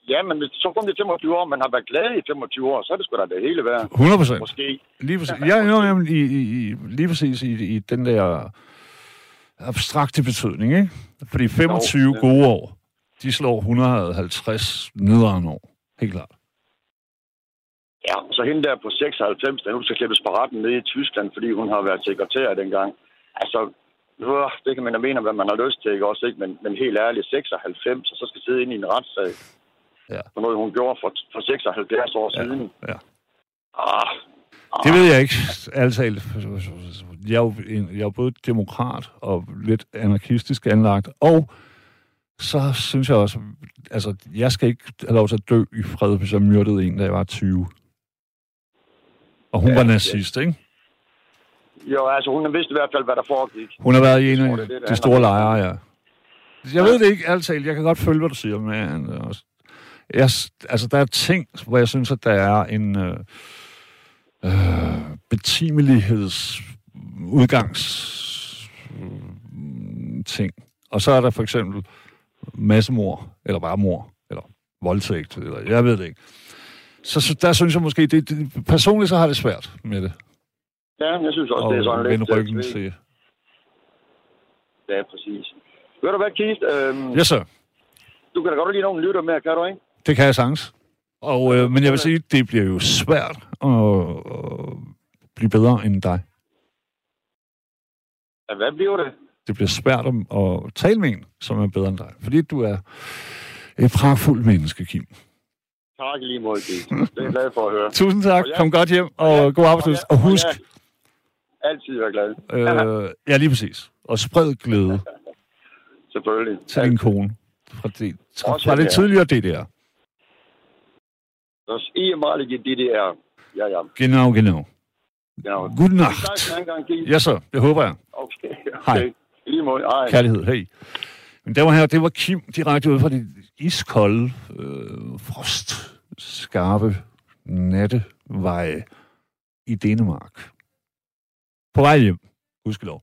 Ja, men hvis så kun det 25 år, man har været glad i 25 år, så er det sgu da det hele værd. 100 procent. Måske. Lige præcis. Ja, jo, jamen, i, i, lige præcis i, i den der abstrakte betydning, ikke? Fordi 25 Jo, jo, ja. gode år, de slår 150 nederen år. Helt klart. Ja, så hende der på 96, der nu skal klippes på retten nede i Tyskland, fordi hun har været sekretær dengang. Altså, øh, det kan man da mene, hvad man har lyst til, ikke også, ikke? Men, men helt ærligt, 96, og så skal sidde inde i en retssag. Ja. For noget, hun gjorde for, for 76 år Ja, siden. ja. Ah, Det ved jeg ikke, talt. Jeg er, jo, en- jeg er jo både demokrat og lidt anarkistisk anlagt, og så synes jeg også, altså, jeg skal ikke have lov til at dø i fred, hvis jeg myrdede en, da jeg var 20. Og hun Ja, var ja. nazist, ikke? jo, altså, hun vidste i hvert fald, hvad der foregik. Hun har været i en af det de store lejre, ja. Jeg ved det ikke, talt. Jeg kan godt følge, hvad du siger, men øh, jeg, altså, der er ting, hvor jeg synes, at der er en øh, øh, betimeligheds udgangs øh, ting. Og så er der for eksempel massemord, eller bare mor, eller voldtægt, eller jeg ved det ikke. Så, så der synes jeg måske, det, det, personligt så har det svært med det. Ja, jeg synes også, Og det er sådan lidt... ryggen øh, til. Ja, præcis. Ved du hvad, Keith? Øhm, Ja, så. Du kan da godt lide nogen lytter med, kan du ikke? Det kan jeg sagtens. Og, øh, men jeg vil sige, det bliver jo svært at, at blive bedre end dig. Ja, hvad bliver det? Det bliver svært at, at tale med en, som er bedre end dig. Fordi du er et pragtfuldt menneske, Kim. Tak lige måde. Det er jeg glad for at høre. Tusind tak. Ja. Kom godt hjem, og Ja, god arbejdsløs. Og husk, ja, altid være glad. øh, ja lige præcis, og spred glæde Selvfølgelig. til din kone fra det, Også fra det tidligere DDR. Das ehemalige DDR. Ja, ja. Genau, genau. ja. Tak nacht. Ja så, det håber jeg. Okay, Hej. okay. I lige måde. Hej. Kærlighed, hey. Men der var her, det var Kim direkte ud fra det iskolde, øh, frostskarpe natteveje i Danmark. På vej hjem, husk lov.